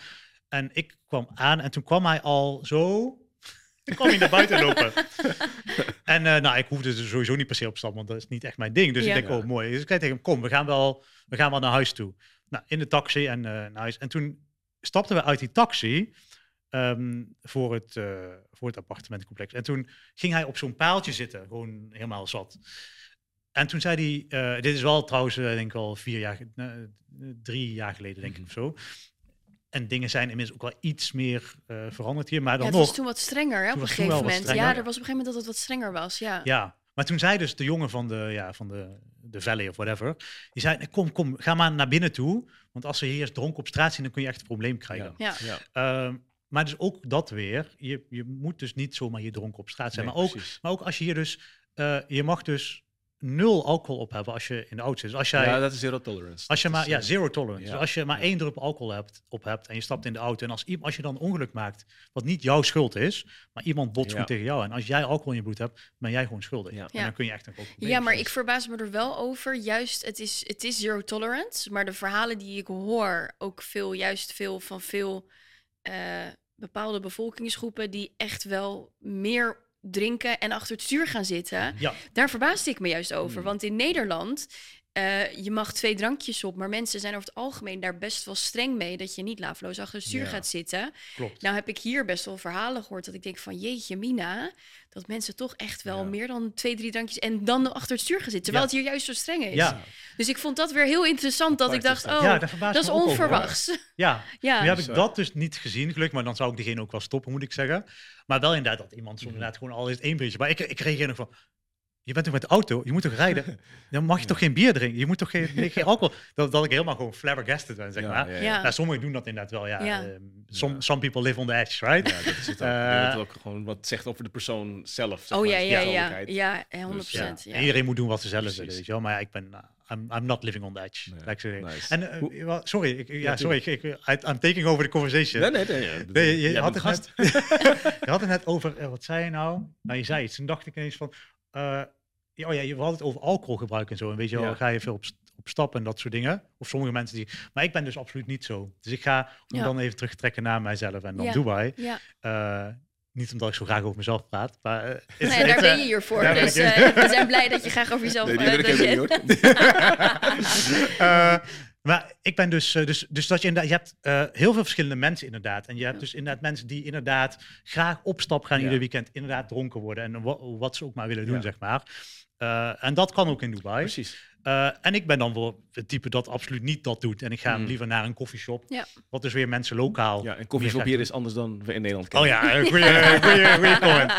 En ik kwam aan en toen kwam hij al zo. Toen kwam hij naar buiten lopen. en uh, nou, ik hoefde er sowieso niet per se op stap, want dat is niet echt mijn ding. Dus ik denk, oh mooi. Dus ik zei tegen hem, kom, we gaan wel, we gaan wel naar huis toe. Nou, in de taxi en uh, naar huis. En toen stapten we uit die taxi um, voor, het, uh, voor het appartementencomplex. En toen ging hij op zo'n paaltje zitten, gewoon helemaal zat. En toen zei hij, dit is wel trouwens, denk ik al vier jaar, drie jaar geleden, denk ik mhm. of zo. En dingen zijn inmiddels ook wel iets meer uh, veranderd hier. Maar dan ja, het nog, was toen wat strenger hè, op een gegeven moment. Ja, er was op een gegeven moment dat het wat strenger was. Ja, ja maar toen zei dus de jongen van de, ja, van de, de Valley of whatever. Die zei, kom, kom, ga maar naar binnen toe. Want als ze hier eens dronken op straat zien, dan kun je echt een probleem krijgen. Ja. ja. Uh, maar dus ook dat weer. Je, je moet dus niet zomaar hier dronken op straat zijn. maar, ook, maar ook als je hier dus... Uh, je mag dus nul alcohol op hebben als je in de auto zit. Dus als jij, ja, dat is zero tolerance. Als je maar, ja, eh, zero tolerance. Dus als je maar één druppel alcohol hebt, op hebt en je stapt in de auto en als, als je dan ongeluk maakt, wat niet jouw schuld is, maar iemand botst gewoon tegen jou en als jij alcohol in je bloed hebt, ben jij gewoon schuldig. Ja. En dan kun je echt ook Ja, maar ik verbaas me er wel over. Juist, het is, het is zero tolerance, maar de verhalen die ik hoor, ook veel, juist veel van veel uh, bepaalde bevolkingsgroepen die echt wel meer drinken en achter het stuur gaan zitten. Ja. Daar verbaasde ik me juist over. Hmm. Want in Nederland uh, je mag twee drankjes op, maar mensen zijn over het algemeen daar best wel streng mee dat je niet laafloos achter het stuur gaat zitten. Klopt. Nou heb ik hier best wel verhalen gehoord dat ik denk van jeetje Mina, dat mensen toch echt wel meer dan twee, drie drankjes en dan achter het stuur gaan zitten, terwijl het hier juist zo streng is. Ja. Dus ik vond dat weer heel interessant dat ik dacht, oh, dat, is onverwachts. ja, ja. nu heb ik dat dus niet gezien, gelukkig, maar dan zou ik diegene ook wel stoppen, moet ik zeggen. Maar wel inderdaad dat iemand zo mm. inderdaad gewoon al eens één biertje. Maar ik, ik reageer nog van, je bent toch met de auto, je moet toch rijden? Dan mag je toch geen bier drinken? Je moet toch geen, geen alcohol? Dat, dat ik helemaal gewoon flabbergasted ben, zeg maar. Ja, ja, Nou, sommigen doen dat inderdaad wel, ja. Uh, some, some people live on the edge, right? Ja, dat is het ook. Uh, ook gewoon wat zegt over de persoon zelf. Zeg oh maar, ja, ja, ja. Ja, 100%. Dus, ja. Iedereen moet doen wat ze zelf willen, weet je wel. Maar ik ben... Uh, I'm, I'm not living on the edge. Nee. Nice. En uh, sorry, ik, ja, sorry, ik, ik, I'm taking over the conversation. Nee, nee, nee. nee je, je, had het net, je had het net over, wat zei je nou? Nou, je zei iets. Toen dacht ik ineens van, oh ja, je had het over alcoholgebruik en zo. En weet je wel, ga je veel op, op stap en dat soort dingen. Of sommige mensen die. Maar ik ben dus absoluut niet zo. Dus ik ga om dan even terug te trekken naar mijzelf en dan ja. Dubai. Ja. Uh, niet omdat ik zo graag over mezelf praat. Maar, uh, nee, daar ben je hier voor. dus uh, we zijn blij dat je graag over jezelf praat. Nee, uh, maar ik ben dus, dus, dus dat je inderdaad, je hebt heel veel verschillende mensen inderdaad. En je hebt dus inderdaad mensen die inderdaad graag op stap gaan ieder weekend, inderdaad dronken worden. En wat, ze ook maar willen doen, zeg maar. Uh, en dat kan ook in Dubai. Precies. Uh, en ik ben dan wel het type dat absoluut niet dat doet. En ik ga mm. liever naar een koffieshop. Ja. Wat dus weer mensen lokaal. Ja, een koffieshop hier is anders dan we in Nederland kennen. Oh ja, goede comment.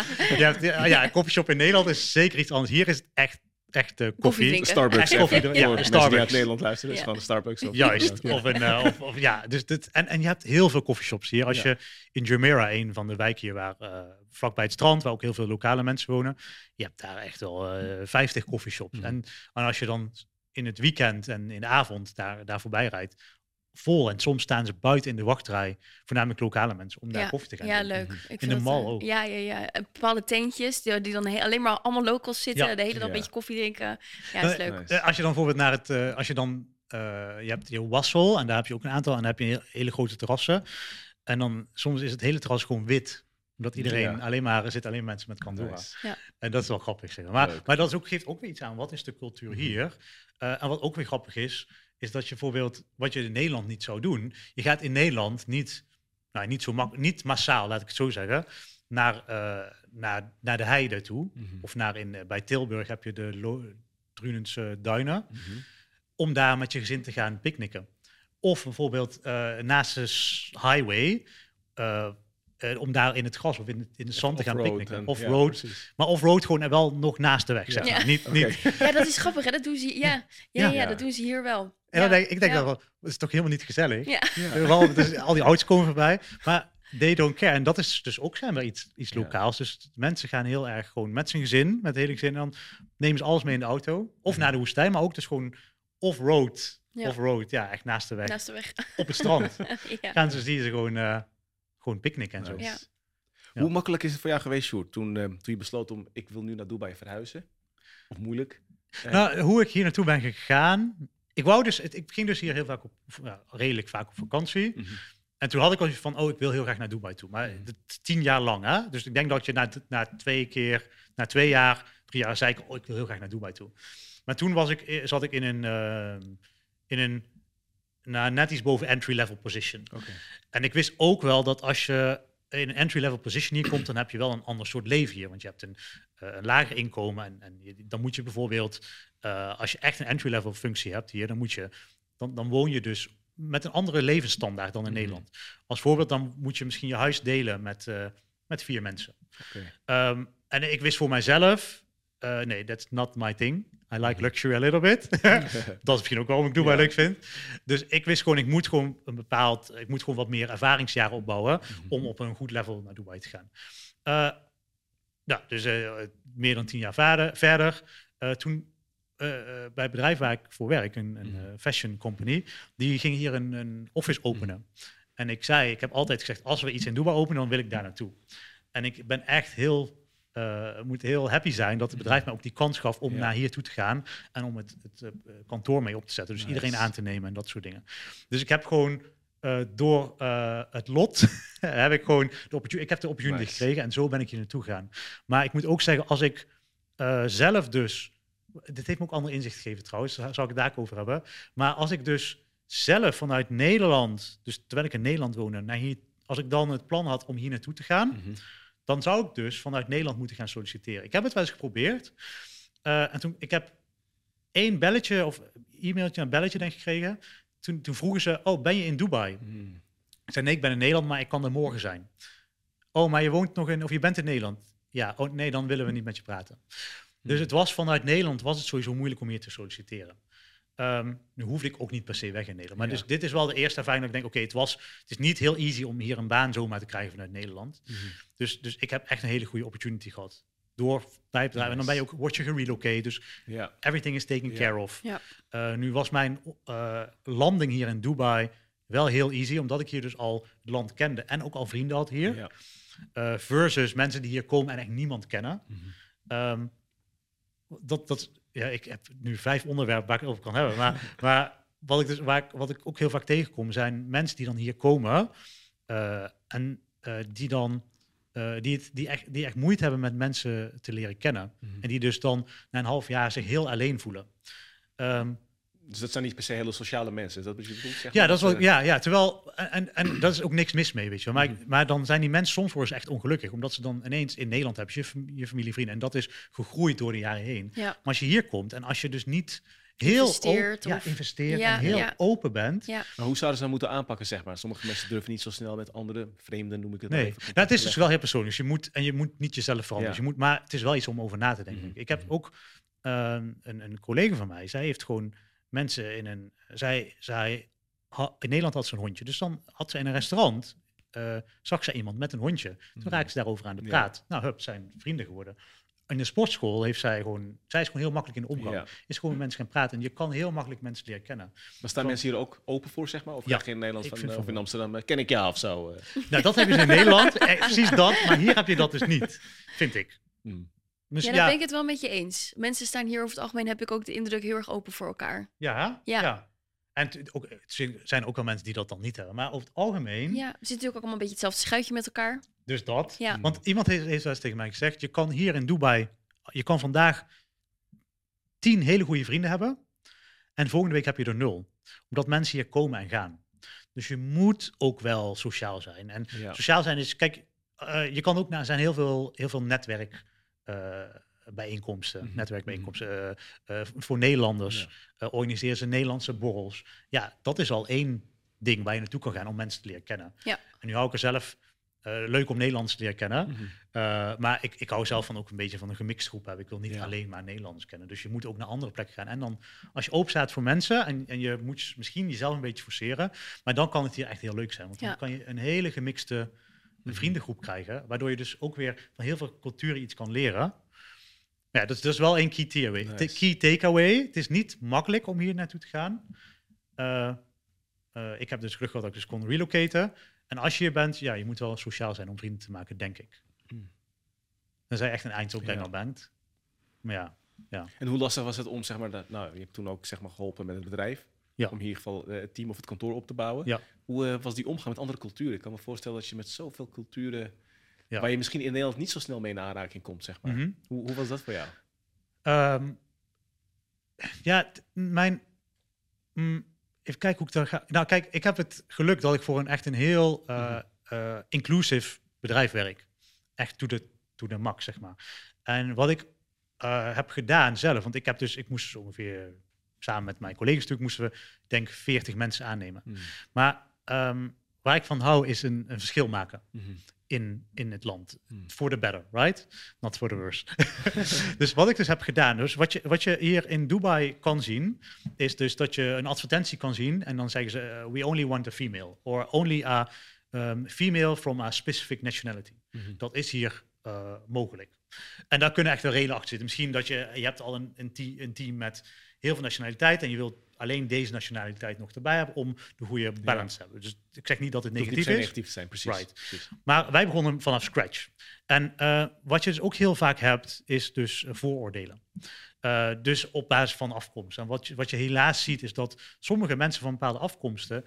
ja, een koffieshop in Nederland is zeker iets anders. Hier is het echt echte koffie. Starbucks. koffie, ja, ja, Starbucks. die uit Nederland luisteren, is van de Starbucks. Of, Juist. Of een, uh, of, of, ja, dus dit, en, en je hebt heel veel koffieshops hier. Als je in Jumeirah, een van de wijken hier, waar, uh, vlakbij het strand, waar ook heel veel lokale mensen wonen, je hebt daar echt wel uh, 50 koffieshops. Mm. En, en als je dan in het weekend en in de avond daar, daar voorbij rijdt, vol. En soms staan ze buiten in de wachtrij, voornamelijk lokale mensen, om daar koffie te gaan Ja, leuk. Mhm. Ik in de mal ook. Ja, ja, ja. Bepaalde tentjes die, die dan alleen maar allemaal locals zitten, de hele dag een beetje koffie drinken. Ja, dat is leuk. Eh, als je dan bijvoorbeeld naar het, uh, als je dan, uh, je hebt je Wassel en daar heb je ook een aantal en dan heb je een hele grote terrassen. En dan soms is het hele terras gewoon wit omdat iedereen alleen maar er zitten alleen mensen met Kandura. Ja. En dat is wel grappig. Zeg. Maar, maar dat is ook, geeft ook weer iets aan. Wat is de cultuur mhm. hier? Uh, en wat ook weer grappig is, is dat je bijvoorbeeld, wat je in Nederland niet zou doen, je gaat in Nederland niet, nou niet zo mak niet massaal, laat ik het zo zeggen, naar, uh, naar, naar de heide toe. Mhm. Of naar in, uh, bij Tilburg heb je de Drunense duinen. Mhm. Om daar met je gezin te gaan picknicken. Of bijvoorbeeld uh, naast de highway uh, om daar in het gras of in, het, in de zand te gaan picknicken. Off-road. maar off-road gewoon wel nog naast de weg, zeg maar. Niet, niet... Ja, dat is grappig, hè? Dat doen ze, ja. Ja, ja, dat doen ze hier wel. En dan denk, ik denk dat, dat is toch helemaal niet gezellig. Ja. Wel, dus, al die auto's komen voorbij. Maar they don't care. En dat is dus ook zijn we iets, iets lokaals. Dus mensen gaan heel erg gewoon met zijn gezin, met het hele gezin. En dan nemen ze alles mee in de auto. Of naar de woestijn, maar ook dus gewoon off-road. Off-road, ja, echt naast de weg. Naast de weg. Op het strand. Gaan ze, zie ze gewoon... Uh, gewoon picknick en zo. Ja. Hoe makkelijk is het voor jou geweest, Sjoerd, toen, uh, toen je besloot om, ik wil nu naar Dubai verhuizen? Of moeilijk? Uh, nou, hoe ik hier naartoe ben gegaan, ik wou dus, ik ging dus hier heel vaak op, redelijk vaak op vakantie. Mhm. En toen had ik al van, oh, ik wil heel graag naar Dubai toe. Maar mm tien jaar lang, hè? Dus ik denk dat je na, na twee keer, na twee jaar, drie jaar, zei ik, oh, ik wil heel graag naar Dubai toe. Maar toen was ik, eh, zat ik in een, uh, in een naar net iets boven entry-level position. En ik wist ook wel dat als je in een entry-level position hier komt, dan heb je wel een ander soort leven hier. Want je hebt een, uh, een lager inkomen en, en dan moet je bijvoorbeeld, uh, als je echt een entry-level functie hebt hier, dan moet je, dan, dan woon je dus met een andere levensstandaard dan in mhm. Nederland. Als voorbeeld, dan moet je misschien je huis delen met, uh, met vier mensen. Okay. Um, en ik wist voor mijzelf, nee, that's not my thing. I like luxury a little bit. dat is misschien ook waarom ik Dubai ja. leuk vind. Dus ik wist gewoon, ik moet gewoon een bepaald, ik moet gewoon wat meer ervaringsjaren opbouwen mhm. om op een goed level naar Dubai te gaan. Uh, ja, dus uh, meer dan tien jaar verder. verder uh, toen bij het bedrijf waar ik voor werk, een, een mhm. fashion company, die ging hier een, een office openen. En ik zei, ik heb altijd gezegd, als we iets in Dubai openen, dan wil ik daar naartoe. En ik ben echt heel uh, moet heel happy zijn dat het bedrijf mij ook die kans gaf om naar hier toe te gaan en om het, het uh, kantoor mee op te zetten. Dus iedereen aan te nemen en dat soort dingen. Dus ik heb gewoon uh, door het lot heb ik gewoon de ik heb de opportunity gekregen en zo ben ik hier naartoe gegaan. Maar ik moet ook zeggen, als ik zelf dus, dit heeft me ook ander inzicht gegeven trouwens, daar zal ik het daar over hebben. Maar als ik dus zelf vanuit Nederland, dus terwijl ik in Nederland woonde, naar hier, als ik dan het plan had om hier naartoe te gaan. Mhm dan zou ik dus vanuit Nederland moeten gaan solliciteren. Ik heb het wel eens geprobeerd. Uh, en toen, ik heb één belletje of e-mailtje, een belletje denk ik gekregen. Toen, toen vroegen ze, oh, ben je in Dubai? Hmm. Ik zei, nee, ik ben in Nederland, maar ik kan er morgen zijn. Oh, maar je woont nog in, of je bent in Nederland? Ja, oh, nee, dan willen we niet met je praten. Dus hmm. het was vanuit Nederland was het sowieso moeilijk om hier te solliciteren. Um, nu hoefde ik ook niet per se weg in Nederland. Maar dus dit is wel de eerste ervaring dat ik denk, oké, het was, het is niet heel easy om hier een baan zomaar te krijgen vanuit Nederland. Mhm. dus, dus ik heb echt een hele goede opportunity gehad. Door bij bedrijf. En dan ben je ook, word je gerelocate. Dus everything is taken care of. Uh, nu was mijn uh, landing hier in Dubai wel heel easy, omdat ik hier dus al het land kende en ook al vrienden had hier. Uh, versus mensen die hier komen en echt niemand kennen. Mm um, dat, dat, ja, ik heb nu vijf onderwerpen waar ik over kan hebben. Maar, maar wat, ik dus, waar ik, wat ik ook heel vaak tegenkom, zijn mensen die dan hier komen uh, en uh, die dan uh, die, het, die, echt, die echt moeite hebben met mensen te leren kennen. Mm -hmm. En die dus dan na een half jaar zich heel alleen voelen. Um, dus dat zijn niet per se hele sociale mensen. Is dat wat je bedoelt? Zeg ja, dat is wel, ja, ja, terwijl, en, en dat is ook niks mis mee, weet je wel. Maar, mhm. maar dan zijn die mensen soms worden ze echt ongelukkig, omdat ze dan ineens in Nederland hebben je, je familie, vrienden. En dat is gegroeid door de jaren heen. Ja. Maar als je hier komt en als je dus niet heel investeert, ja, investeert en heel open bent. Maar hoe zouden ze dat moeten aanpakken, zeg maar? Sommige mensen durven niet zo snel met andere vreemden, noem ik het nee. Even, nou, het is dus wel heel persoonlijk. Je moet, en je moet niet jezelf veranderen. Dus je moet, maar het is wel iets om over na te denken. Mhm. Ik heb ook uh, een, een collega van mij, zij heeft gewoon mensen in een. Zij, zij, in Nederland had ze een hondje. Dus dan had ze in een restaurant. Uh, zag ze iemand met een hondje. Toen mm. raakte ze daarover aan de praat. Nou, hup, zijn vrienden geworden. In de sportschool heeft zij gewoon. Zij is gewoon heel makkelijk in de omgang. Is gewoon met mensen gaan praten. En je kan heel makkelijk mensen leren kennen. Maar staan mensen hier ook open voor, zeg maar? Of ja, in Nederland van, of in Amsterdam? Eh, ken ik jou of zo? Nou, dat hebben ze in Nederland. precies dat. Maar hier heb je dat dus niet, vind ik. Mm ja, daar ben ik het wel met je eens. Mensen staan hier over het algemeen, heb ik ook de indruk, heel erg open voor elkaar. Ja, ja. En ook, het zijn ook wel mensen die dat dan niet hebben. Maar over het algemeen... Ja, we zitten natuurlijk ook allemaal een beetje hetzelfde schuitje met elkaar. Dus dat. Ja. Want iemand heeft, heeft wel eens tegen mij gezegd, je kan hier in Dubai, je kan vandaag tien hele goede vrienden hebben. En volgende week heb je er nul. Omdat mensen hier komen en gaan. Dus je moet ook wel sociaal zijn. En sociaal zijn is, kijk, uh, je kan ook naar, zijn heel veel, heel veel netwerk bijeenkomsten, mm netwerkbijeenkomsten. Uh, uh, voor Nederlanders ja. organiseren ze Nederlandse borrels. Ja, dat is al één ding waar je naartoe kan gaan om mensen te leren kennen. Ja. En nu hou ik er zelf leuk om Nederlands te leren kennen. Mm -hmm. maar ik, ik hou zelf van ook een beetje van een gemixt groep hebben. Ik wil niet alleen maar Nederlands kennen. Dus je moet ook naar andere plekken gaan. En dan, als je open staat voor mensen en, en je moet misschien jezelf een beetje forceren, maar dan kan het hier echt heel leuk zijn. Want dan kan je een hele gemixte een vriendengroep krijgen, waardoor je dus ook weer van heel veel culturen iets kan leren. Ja, dat is dus wel een key takeaway. Nice. Key takeaway. Het is niet makkelijk om hier naartoe te gaan. Uh, uh, ik heb dus geluk gehad dat ik dus kon relocaten. En als je hier bent, ja, je moet wel sociaal zijn om vrienden te maken, denk ik. Mm. Dan zijn echt een eindopbrenger ja. bent. Maar ja, ja. En hoe lastig was het om, zeg maar, dat, nou, je hebt toen ook zeg maar geholpen met het bedrijf. Ja. Om in ieder geval uh, het team of het kantoor op te bouwen. Ja. Hoe uh, was die omgang met andere culturen? Ik kan me voorstellen dat je met zoveel culturen, ja. waar je misschien in Nederland niet zo snel mee in aanraking komt, zeg maar. Mm -hmm. hoe, hoe, was dat voor jou? Um, ja, mijn... Mm, even kijken hoe ik daar ga. Nou, kijk, ik heb het geluk dat ik voor een echt een heel uh, uh, inclusive bedrijf werk. Echt to the, to the max, zeg maar. En wat ik heb gedaan zelf, want ik heb dus, ik moest ongeveer samen met mijn collega's natuurlijk moesten we, denk 40 mensen aannemen. Hmm. Maar um, waar ik van hou is een, een verschil maken hmm. in, in het land. Hmm. For the better, right? Not for the worse. dus wat ik dus heb gedaan, dus wat je, wat je hier in Dubai kan zien, is dus dat je een advertentie kan zien en dan zeggen ze, uh, we only want a female, or only a um, female from a specific nationality. Dat is hier mogelijk. En daar kunnen echt wel redenen achter zitten. Misschien dat je, je hebt al een, een team met heel veel nationaliteit en je wilt alleen deze nationaliteit nog erbij hebben om de goede balance te hebben. Dus ik zeg niet dat het negatief is. negatief zijn, precies. Right. Maar wij begonnen vanaf scratch. En uh, wat je dus ook heel vaak hebt, is dus vooroordelen. Uh, dus op basis van afkomst. En wat je, wat je helaas ziet, is dat sommige mensen van bepaalde afkomsten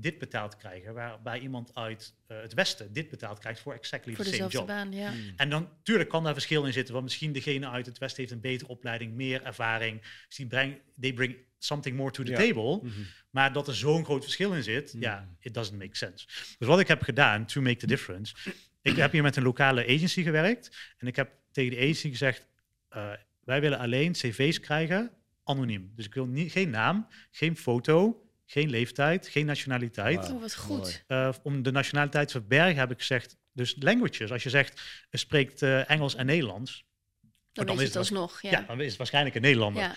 dit betaald krijgen, waarbij iemand uit uh, het Westen dit betaald krijgt voor exactly voor the same job. Baan, ja. Hmm. En dan, natuurlijk kan daar verschil in zitten, want misschien degene uit het Westen heeft een betere opleiding, meer ervaring. Dus die breng, they bring something more to the table. Mhm. Maar dat er zo'n groot verschil in zit, mhm. ja, it doesn't make sense. Dus wat ik heb gedaan, to make the difference, ik heb hier met een lokale agency gewerkt en ik heb tegen de agency gezegd, uh, wij willen alleen cv's krijgen anoniem. Dus ik wil niet, geen naam, geen foto, geen leeftijd, geen nationaliteit. Oh, wat goed. Uh, om de nationaliteit te verbergen heb ik gezegd, dus languages. Als je zegt, je spreekt uh, Engels en Nederlands. Dan, dan is het alsnog, ja. ja. Dan is het waarschijnlijk een Nederlander.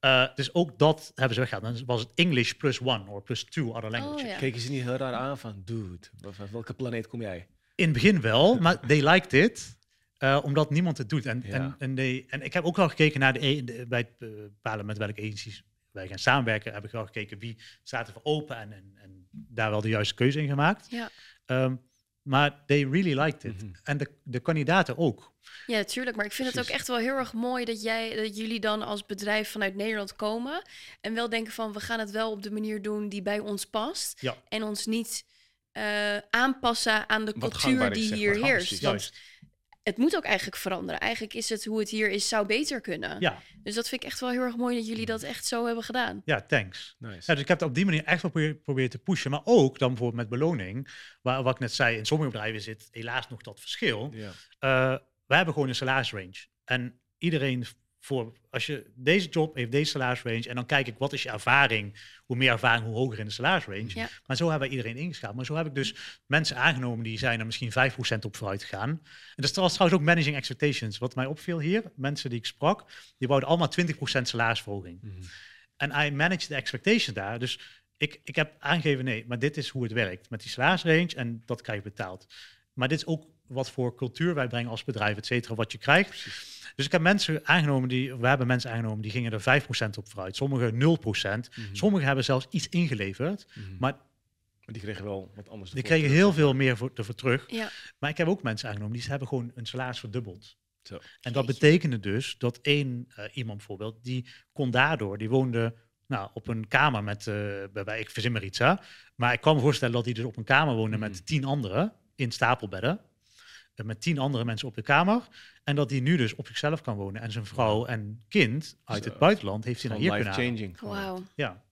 Ja. Uh, dus ook dat hebben ze weggehaald. Dan was het English plus one of plus two other languages. Oh, ja. Keken ze niet heel raar aan van, dude, van welke planeet kom jij? In het begin wel, maar they liked it. Uh, omdat niemand het doet. En, en, en, de, en ik heb ook wel gekeken naar de, e- de bij het bepalen met welke agencies wij gaan samenwerken, heb ik wel gekeken wie staat er voor open en, en, en daar wel de juiste keuze in gemaakt. Ja. Um, maar they really liked it. Mhm. En de, de kandidaten ook. Ja, tuurlijk. Maar ik vind het ook echt wel heel erg mooi dat, jij, dat jullie dan als bedrijf vanuit Nederland komen. En wel denken van we gaan het wel op de manier doen die bij ons past. Ja. En ons niet uh, aanpassen aan de cultuur die hier heerst. Het moet ook eigenlijk veranderen. Eigenlijk is het hoe het hier is, zou beter kunnen. Ja. Dus dat vind ik echt wel heel erg mooi dat jullie dat echt zo hebben gedaan. Ja, thanks. Nice. Ja, dus ik heb het op die manier echt wel proberen te pushen. Maar ook dan bijvoorbeeld met beloning. Waar, wat ik net zei, in sommige bedrijven zit helaas nog dat verschil. Ja. Uh, we hebben gewoon een salarisrange. En iedereen voor als je deze job heeft deze salarisrange en dan kijk ik wat is je ervaring, hoe meer ervaring, hoe hoger in de salarisrange. Ja. Maar zo hebben we iedereen ingeschaald. Maar zo heb ik dus mensen aangenomen die zijn er misschien 5% op vooruit gegaan. En dat was trouwens ook managing expectations. Wat mij opviel hier, mensen die ik sprak, die wouden allemaal 20% salarisverhoging. Mm En I manage de expectation daar. Dus ik, ik heb aangegeven, nee, maar dit is hoe het werkt met die salarisrange en dat krijg je betaald. Maar dit is ook wat voor cultuur wij brengen als bedrijf, et cetera, wat je krijgt. Precies. Dus ik heb mensen aangenomen die, we hebben mensen aangenomen die gingen er 5% op vooruit, sommigen 0%. Mm Sommigen hebben zelfs iets ingeleverd, mhm. maar die kregen wel wat anders. Die kregen heel veel meer voor, ervoor terug. Ja. Maar ik heb ook mensen aangenomen die hebben gewoon een salaris verdubbeld. Zo. En dat betekende dus dat één uh, iemand bijvoorbeeld, die kon daardoor, die woonde nou, op een kamer met, uh, bij, ik verzin maar iets, hè, maar ik kan me voorstellen dat hij dus op een kamer woonde met mhm. tien anderen in stapelbedden. Eh, met tien andere mensen op de kamer. En dat hij nu dus op zichzelf kan wonen. En zijn vrouw en kind uit het buitenland heeft hij naar hier kunnen changing. Wauw. Ja.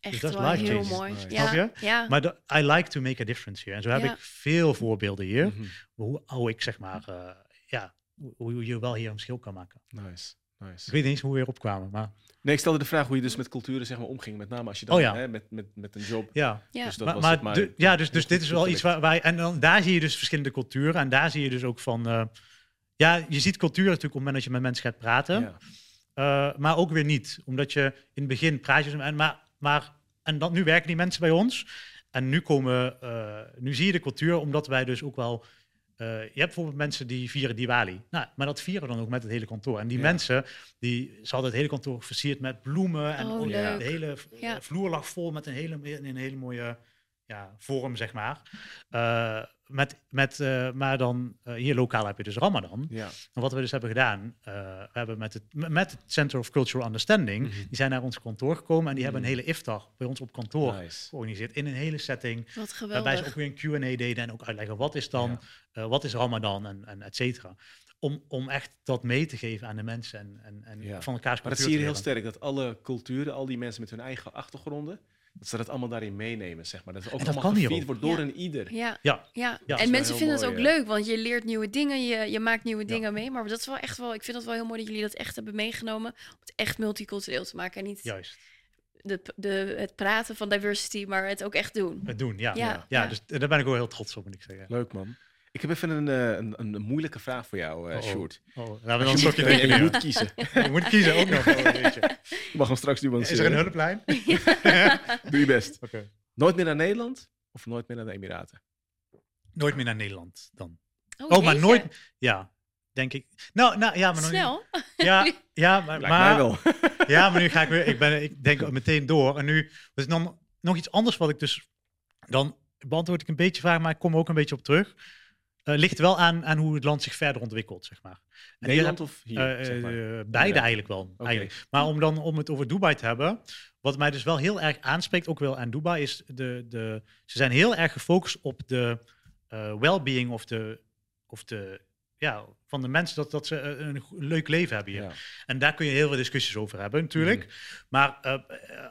Echt dus wel heel mooi. Ja. Je? ja. Maar de, I like to make a difference here. En zo heb ik veel voorbeelden hier. Mm hoe, hoe ik zeg maar, uh, ja, hoe je wel hier een verschil kan maken. Nice. Nice. Ik weet niet eens hoe we weer opkwamen, maar... Nee, ik stelde de vraag hoe je dus met culturen zeg maar, omging. Met name als je dan oh, ja. hè, met, met, met een job. Ja, ja. Dus dat maar, was maar, maar ja, dus, dus dit is wel iets waar wij. En dan, daar zie je dus verschillende culturen. En daar zie je dus ook van. Uh, ja, je ziet cultuur natuurlijk op het moment dat je met mensen gaat praten. Ja. Uh, maar ook weer niet. Omdat je in het begin praat je. En, maar, maar, en dan, nu werken die mensen bij ons. En nu komen. Uh, nu zie je de cultuur, omdat wij dus ook wel uh, je hebt bijvoorbeeld mensen die vieren Diwali. Nou, maar dat vieren dan ook met het hele kantoor. En die mensen, die, ze hadden het hele kantoor versierd met bloemen. En oh, de hele ja. vloer lag vol met een hele, een hele mooie ja, vorm, zeg maar. Uh, met, met, uh, maar dan, uh, hier lokaal heb je dus Ramadan. Ja. En wat we dus hebben gedaan, uh, we hebben met het, met het Center of Cultural Understanding, mm -hmm. die zijn naar ons kantoor gekomen en die mm -hmm. hebben een hele iftar bij ons op kantoor nice. georganiseerd. In een hele setting. Wat geweldig. Waarbij ze ook weer een Q&A deden en ook uitleggen wat is dan, ja. wat is Ramadan en, en et cetera. Om, om echt dat mee te geven aan de mensen en, en, en ja. van elkaar Maar dat zie je heel sterk, dat alle culturen, al die mensen met hun eigen achtergronden, dat ze dat allemaal daarin meenemen, zeg maar. Dat het ook dat allemaal gevierd wordt door een ieder. Ja, ja. ja. ja. en mensen vinden het ook leuk, want je leert nieuwe dingen, je, je maakt nieuwe dingen mee. Maar dat is wel echt wel, ik vind het wel heel mooi dat jullie dat echt hebben meegenomen. Om het echt multicultureel te maken en niet... Juist. De, de, het praten van diversity, maar het ook echt doen. Het doen, ja. Ja, ja. dus daar ben ik wel heel trots op, moet ik zeggen. Leuk, man. Ik heb even een, eh, een, een, moeilijke vraag voor jou, uh, oh, Short. Oh, oh. Laten we dan een stokje denken. Je moet kiezen. je moet kiezen ook nog. Oh, je. mag hem straks nuanceren. Is er een hulplijn? Doe je best. Okay. Nooit meer naar Nederland of nooit meer naar de Emiraten? Nooit meer naar Nederland dan. Oh, oh maar nooit... Ja. denk ik. Nou, nou ja, maar Snel? Ja, ja, maar, maar wel. ja, maar nu ga ik weer. Ik ben, ik denk meteen door. En nu is dan nog iets anders wat ik dus dan beantwoord ik een beetje vraag, maar ik kom ook een beetje op terug. Uh, ligt wel aan, aan hoe het land zich verder ontwikkelt, zeg maar. En Nederland of hier? Uh, zeg maar. beide eigenlijk wel. Eigenlijk. Maar om dan om het over Dubai te hebben, wat mij dus wel heel erg aanspreekt, ook wel aan Dubai, is de, de ze zijn heel erg gefocust op de well-being of de, of de ja, van de mensen dat, dat ze een leuk leven hebben hier. En daar kun je heel veel discussies over hebben, natuurlijk. Mhm. Maar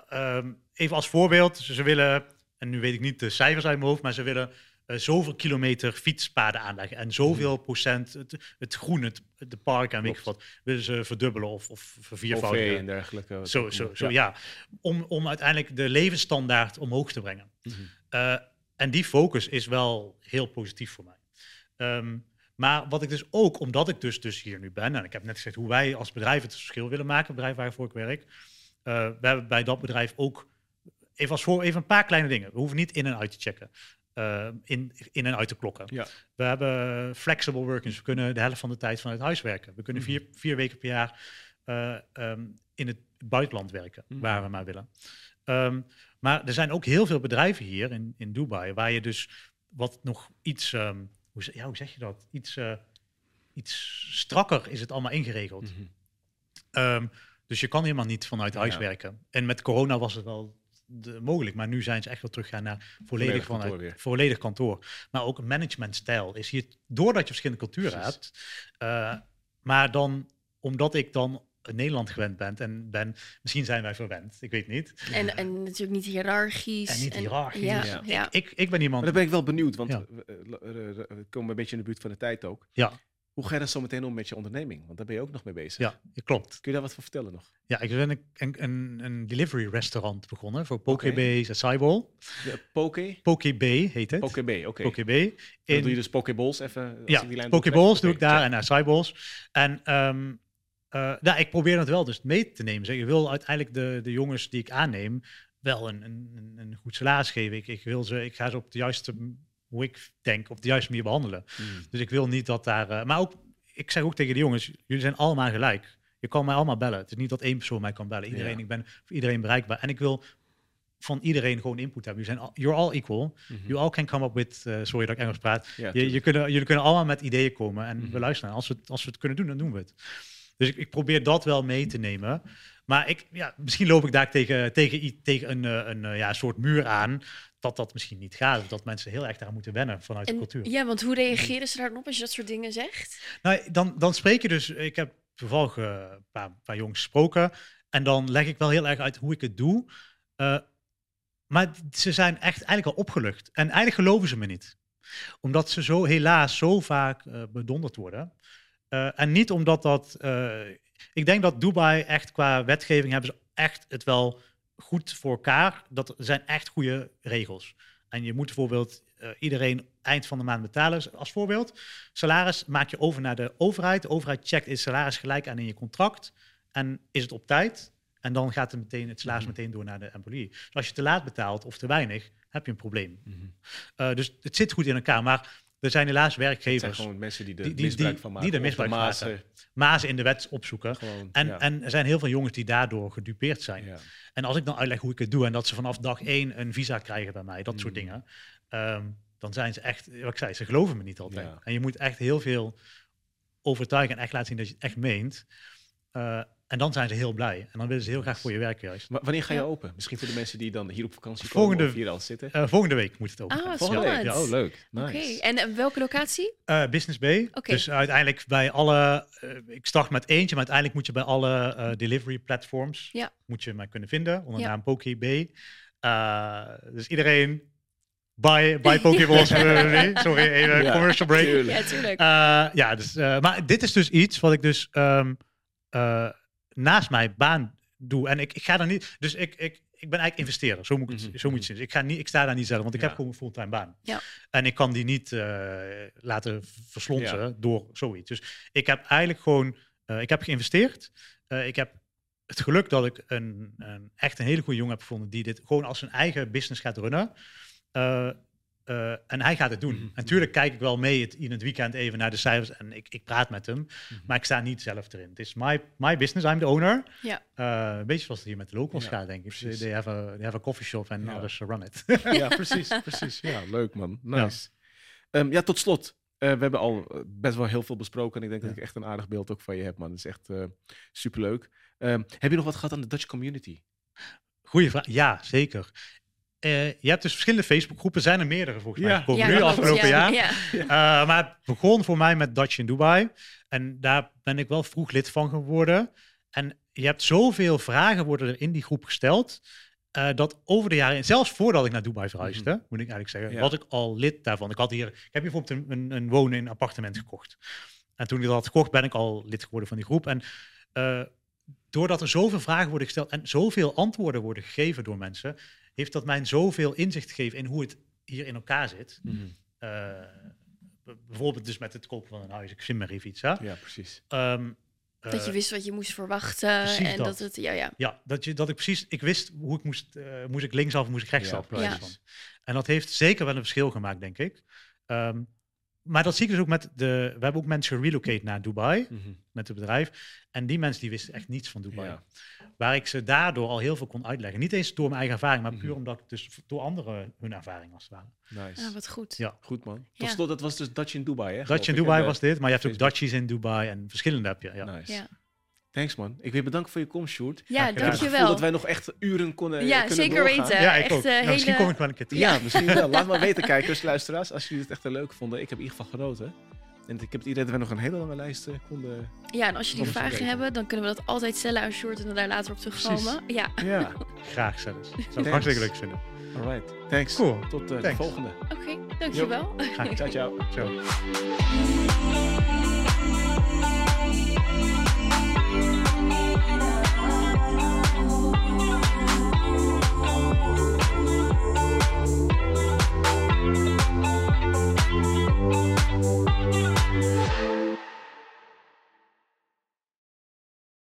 ehm, even als voorbeeld, ze willen, en nu weet ik niet de cijfers uit mijn hoofd, maar ze willen zoveel kilometer fietspaden aanleggen en zoveel mhm. procent het, het groen, het, de park en weet ik wat, willen ze verdubbelen of, of verviervoudigen. en dergelijke. Zo, zo, zo ja. Om, om uiteindelijk de levensstandaard omhoog te brengen. Mhm. Eh, en die focus is wel heel positief voor mij. Ehm, maar wat ik dus ook, omdat ik dus, dus hier nu ben, en ik heb net gezegd hoe wij als bedrijf het verschil willen maken, het bedrijf waarvoor ik werk, uh, we hebben bij dat bedrijf ook, even als voor, even een paar kleine dingen. We hoeven niet in en uit te checken. Uh, in, in en uit te klokken. Ja. We hebben flexible working. We kunnen de helft van de tijd vanuit huis werken. We kunnen vier, mhm. vier weken per jaar uh, um, in het buitenland werken, mm. waar we maar willen. Um, maar er zijn ook heel veel bedrijven hier in, in Dubai, waar je dus wat nog iets, um, hoe, ja, hoe zeg je dat? Iets, uh, iets strakker is het allemaal ingeregeld. Mm -hmm. dus je kan helemaal niet vanuit huis ja. werken. En met corona was het wel de, mogelijk. Maar nu zijn ze echt wel teruggaan naar volledig, volledig kantoor, volledig kantoor. Maar ook een managementstijl is hier, doordat je verschillende culturen hebt. Uh, maar dan, omdat ik dan Nederland gewend ben en ben, misschien zijn wij verwend, ik weet niet. En, en natuurlijk niet hiërarchisch. En niet hiërarchisch. ja, ja. Ik, ik, ben iemand... Maar dan ben ik wel benieuwd, want we komen een beetje in de buurt van de tijd ook. Ja. Hoe ga je dan zo meteen om met je onderneming? Want daar ben je ook nog mee bezig. Ja, klopt. Kun je daar wat van vertellen nog? Ja, ik ben een, een, een delivery restaurant begonnen voor Pokebase en Cyball. Poke? Pokebay heet het. Pokebay, oké. Pokebay. Dan doe je dus Pokeballs even? Ja, die Pokeballs doe ik daar en Cyballs. En um, uh, nou, ik probeer het wel dus mee te nemen. Zeg, ik wil uiteindelijk de, de jongens die ik aanneem wel een, een, een goed salaris geven. Ik, ik, wil ze, ik ga ze op de juiste hoe ik denk, op de juiste manier behandelen. Hmm. Dus ik wil niet dat daar. Uh, maar ook, ik zeg ook tegen de jongens: jullie zijn allemaal gelijk. Je kan mij allemaal bellen. Het is niet dat één persoon mij kan bellen. Iedereen, ik ben voor iedereen bereikbaar. En ik wil van iedereen gewoon input hebben. Jullie zijn, you're all equal. Mm You all can come up with, uh, sorry dat ik Engels praat. Ja, je, je kunnen, jullie kunnen allemaal met ideeën komen en mm we luisteren. Als we, het, als we het kunnen doen, dan doen we het. Dus ik, ik, probeer dat wel mee te nemen. Maar ik, ja, misschien loop ik daar tegen, tegen, tegen een, eh, een, een ja, soort muur aan dat dat misschien niet gaat. Of dat mensen heel erg daar moeten wennen vanuit de cultuur. Ja, want hoe reageren ze daarop als je dat soort dingen zegt? Nou, dan, dan spreek je dus... Ik heb toevallig uh, een paar, paar jongens gesproken. En dan leg ik wel heel erg uit hoe ik het doe. Uh, maar ze zijn echt eigenlijk al opgelucht. En eigenlijk geloven ze me niet. Omdat ze zo helaas zo vaak uh, bedonderd worden. en niet omdat dat... ik denk dat Dubai echt qua wetgeving hebben ze echt het wel goed voor elkaar. Dat zijn echt goede regels. En je moet bijvoorbeeld uh, iedereen eind van de maand betalen. Als voorbeeld, salaris maak je over naar de overheid. De overheid checkt, is salaris gelijk aan in je contract? En is het op tijd? En dan gaat het, meteen, het salaris mhm. meteen door naar de employee. Dus als je te laat betaalt of te weinig, heb je een probleem. Mm dus het zit goed in elkaar. Maar er zijn helaas werkgevers. Het zijn gewoon mensen die er misbruik van maken. Die er misbruik van maken. Mazen in de wet opzoeken. en, en er zijn heel veel jongens die daardoor gedupeerd zijn. Ja. En als ik dan uitleg hoe ik het doe en dat ze vanaf dag één een visa krijgen bij mij, dat soort mm. dingen. Ehm, dan zijn ze echt, wat ik zei, ze geloven me niet altijd. En je moet echt heel veel overtuigen en echt laten zien dat je het echt meent. Uh, en dan zijn ze heel blij. En dan willen ze heel graag voor je werken juist. Maar wanneer ga je open? Misschien voor de mensen die dan hier op vakantie volgende, komen of hier al zitten. Uh, volgende week moet het open. Ah, volgende week. Ja, oh, leuk. Nice. Oké. En uh, welke locatie? Uh, Business Bay. Okay. Dus uiteindelijk bij alle... ik start met eentje, maar uiteindelijk moet je bij alle delivery platforms... Ja. moet je mij kunnen vinden onder de naam Poké Bay. dus iedereen... Buy, buy Pokeballs. Sorry, even ja, commercial break. Tuurlijk. Ja, tuurlijk. ja, dus, maar dit is dus iets wat ik dus... Um, naast mijn baan doe. En ik, ik ga dan niet. Dus ik, ik, ik ben eigenlijk investeerder. Zo moet, ik, zo moet je zien. Ik, ga niet, ik sta daar niet zelf, want ik heb gewoon een fulltime baan. Ja. En ik kan die niet uh, laten verslonsen door zoiets. Dus ik heb eigenlijk gewoon. Uh, ik heb geïnvesteerd. Uh, ik heb het geluk dat ik een, een, echt een hele goede jongen heb gevonden die dit gewoon als zijn eigen business gaat runnen. Uh, en hij gaat het doen. Mm Natuurlijk kijk ik wel mee het, in het weekend even naar de cijfers en ik, ik praat met hem. Mm Maar ik sta niet zelf erin. Het is my, my business, I'm the owner. Ja. Uh, een beetje zoals het hier met de locals ja, gaat, denk ik. They have, a, they have a coffee shop and ja. others run it. ja, precies, precies. Ja, leuk man. Nice. Ja, um, ja tot slot. Uh, we hebben al best wel heel veel besproken. En ik denk dat ik echt een aardig beeld ook van je heb, man. Dat is echt uh, superleuk. Um, heb je nog wat gehad aan de Dutch community? Goeie vraag. Ja, zeker. Uh, je hebt dus verschillende Facebookgroepen, zijn er meerdere volgens mij, ja. nu afgelopen jaar. Ja. Uh, maar het begon voor mij met Dutch in Dubai. En daar ben ik wel vroeg lid van geworden. En je hebt zoveel vragen worden er in die groep gesteld. Uh, dat over de jaren, zelfs voordat ik naar Dubai verhuisde, mm moet ik eigenlijk zeggen, was ik al lid daarvan. Ik, had hier, ik heb hier bijvoorbeeld een, een, een wonen in een appartement gekocht. En toen ik dat had gekocht, ben ik al lid geworden van die groep. En doordat er zoveel vragen worden gesteld en zoveel antwoorden worden gegeven door mensen, heeft dat mij zoveel inzicht gegeven in hoe het hier in elkaar zit. Mm -hmm. uh, bijvoorbeeld dus met het kopen van een huis. Ik zie maar even iets. Hè? Ja, precies. Um, dat je wist wat je moest verwachten en dat. dat. het ja ja ja dat je dat ik precies ik wist hoe ik moest uh, moest ik linksaf moest ik rechtsaf ja, ja. en dat heeft zeker wel een verschil gemaakt denk ik um, maar dat zie ik dus ook met de. We hebben ook mensen relocate naar Dubai mm -hmm. met het bedrijf. En die mensen die wisten echt niets van Dubai. Ja. Waar ik ze daardoor al heel veel kon uitleggen. Niet eens door mijn eigen ervaring, maar puur mm -hmm. omdat ik dus door anderen hun ervaring als het ware. Nice. Ja, wat goed. Ja, goed man. Tot slot, dat was dus Dutch in Dubai, hè? Dutch in Dubai was dit, maar je hebt ook Dutchies in Dubai en verschillende heb je. Ja. Nice. Ja. Thanks man. Ik wil bedanken voor je komst, Sjoerd. Ja, dankjewel. dat wij nog echt uren konden Ja, kunnen zeker doorgaan. weten. Ja, ik echt, ook. Uh, nou, misschien kom ik wel een keer terug. Ja, misschien wel. Laat maar weten, kijkers, luisteraars, als jullie het echt leuk vonden. Ik heb in ieder geval genoten. En ik heb het idee dat we nog een hele lange lijst uh, konden... Ja, en als jullie vragen hebben, dan kunnen we dat altijd stellen aan Short en daar later op terugkomen. Ja. ja, graag zelfs. Zou ik hartstikke leuk vinden. Alright, thanks. Cool. Tot uh, Thanks. de volgende. Oké, okay, dankjewel. Ciao, ciao. ciao.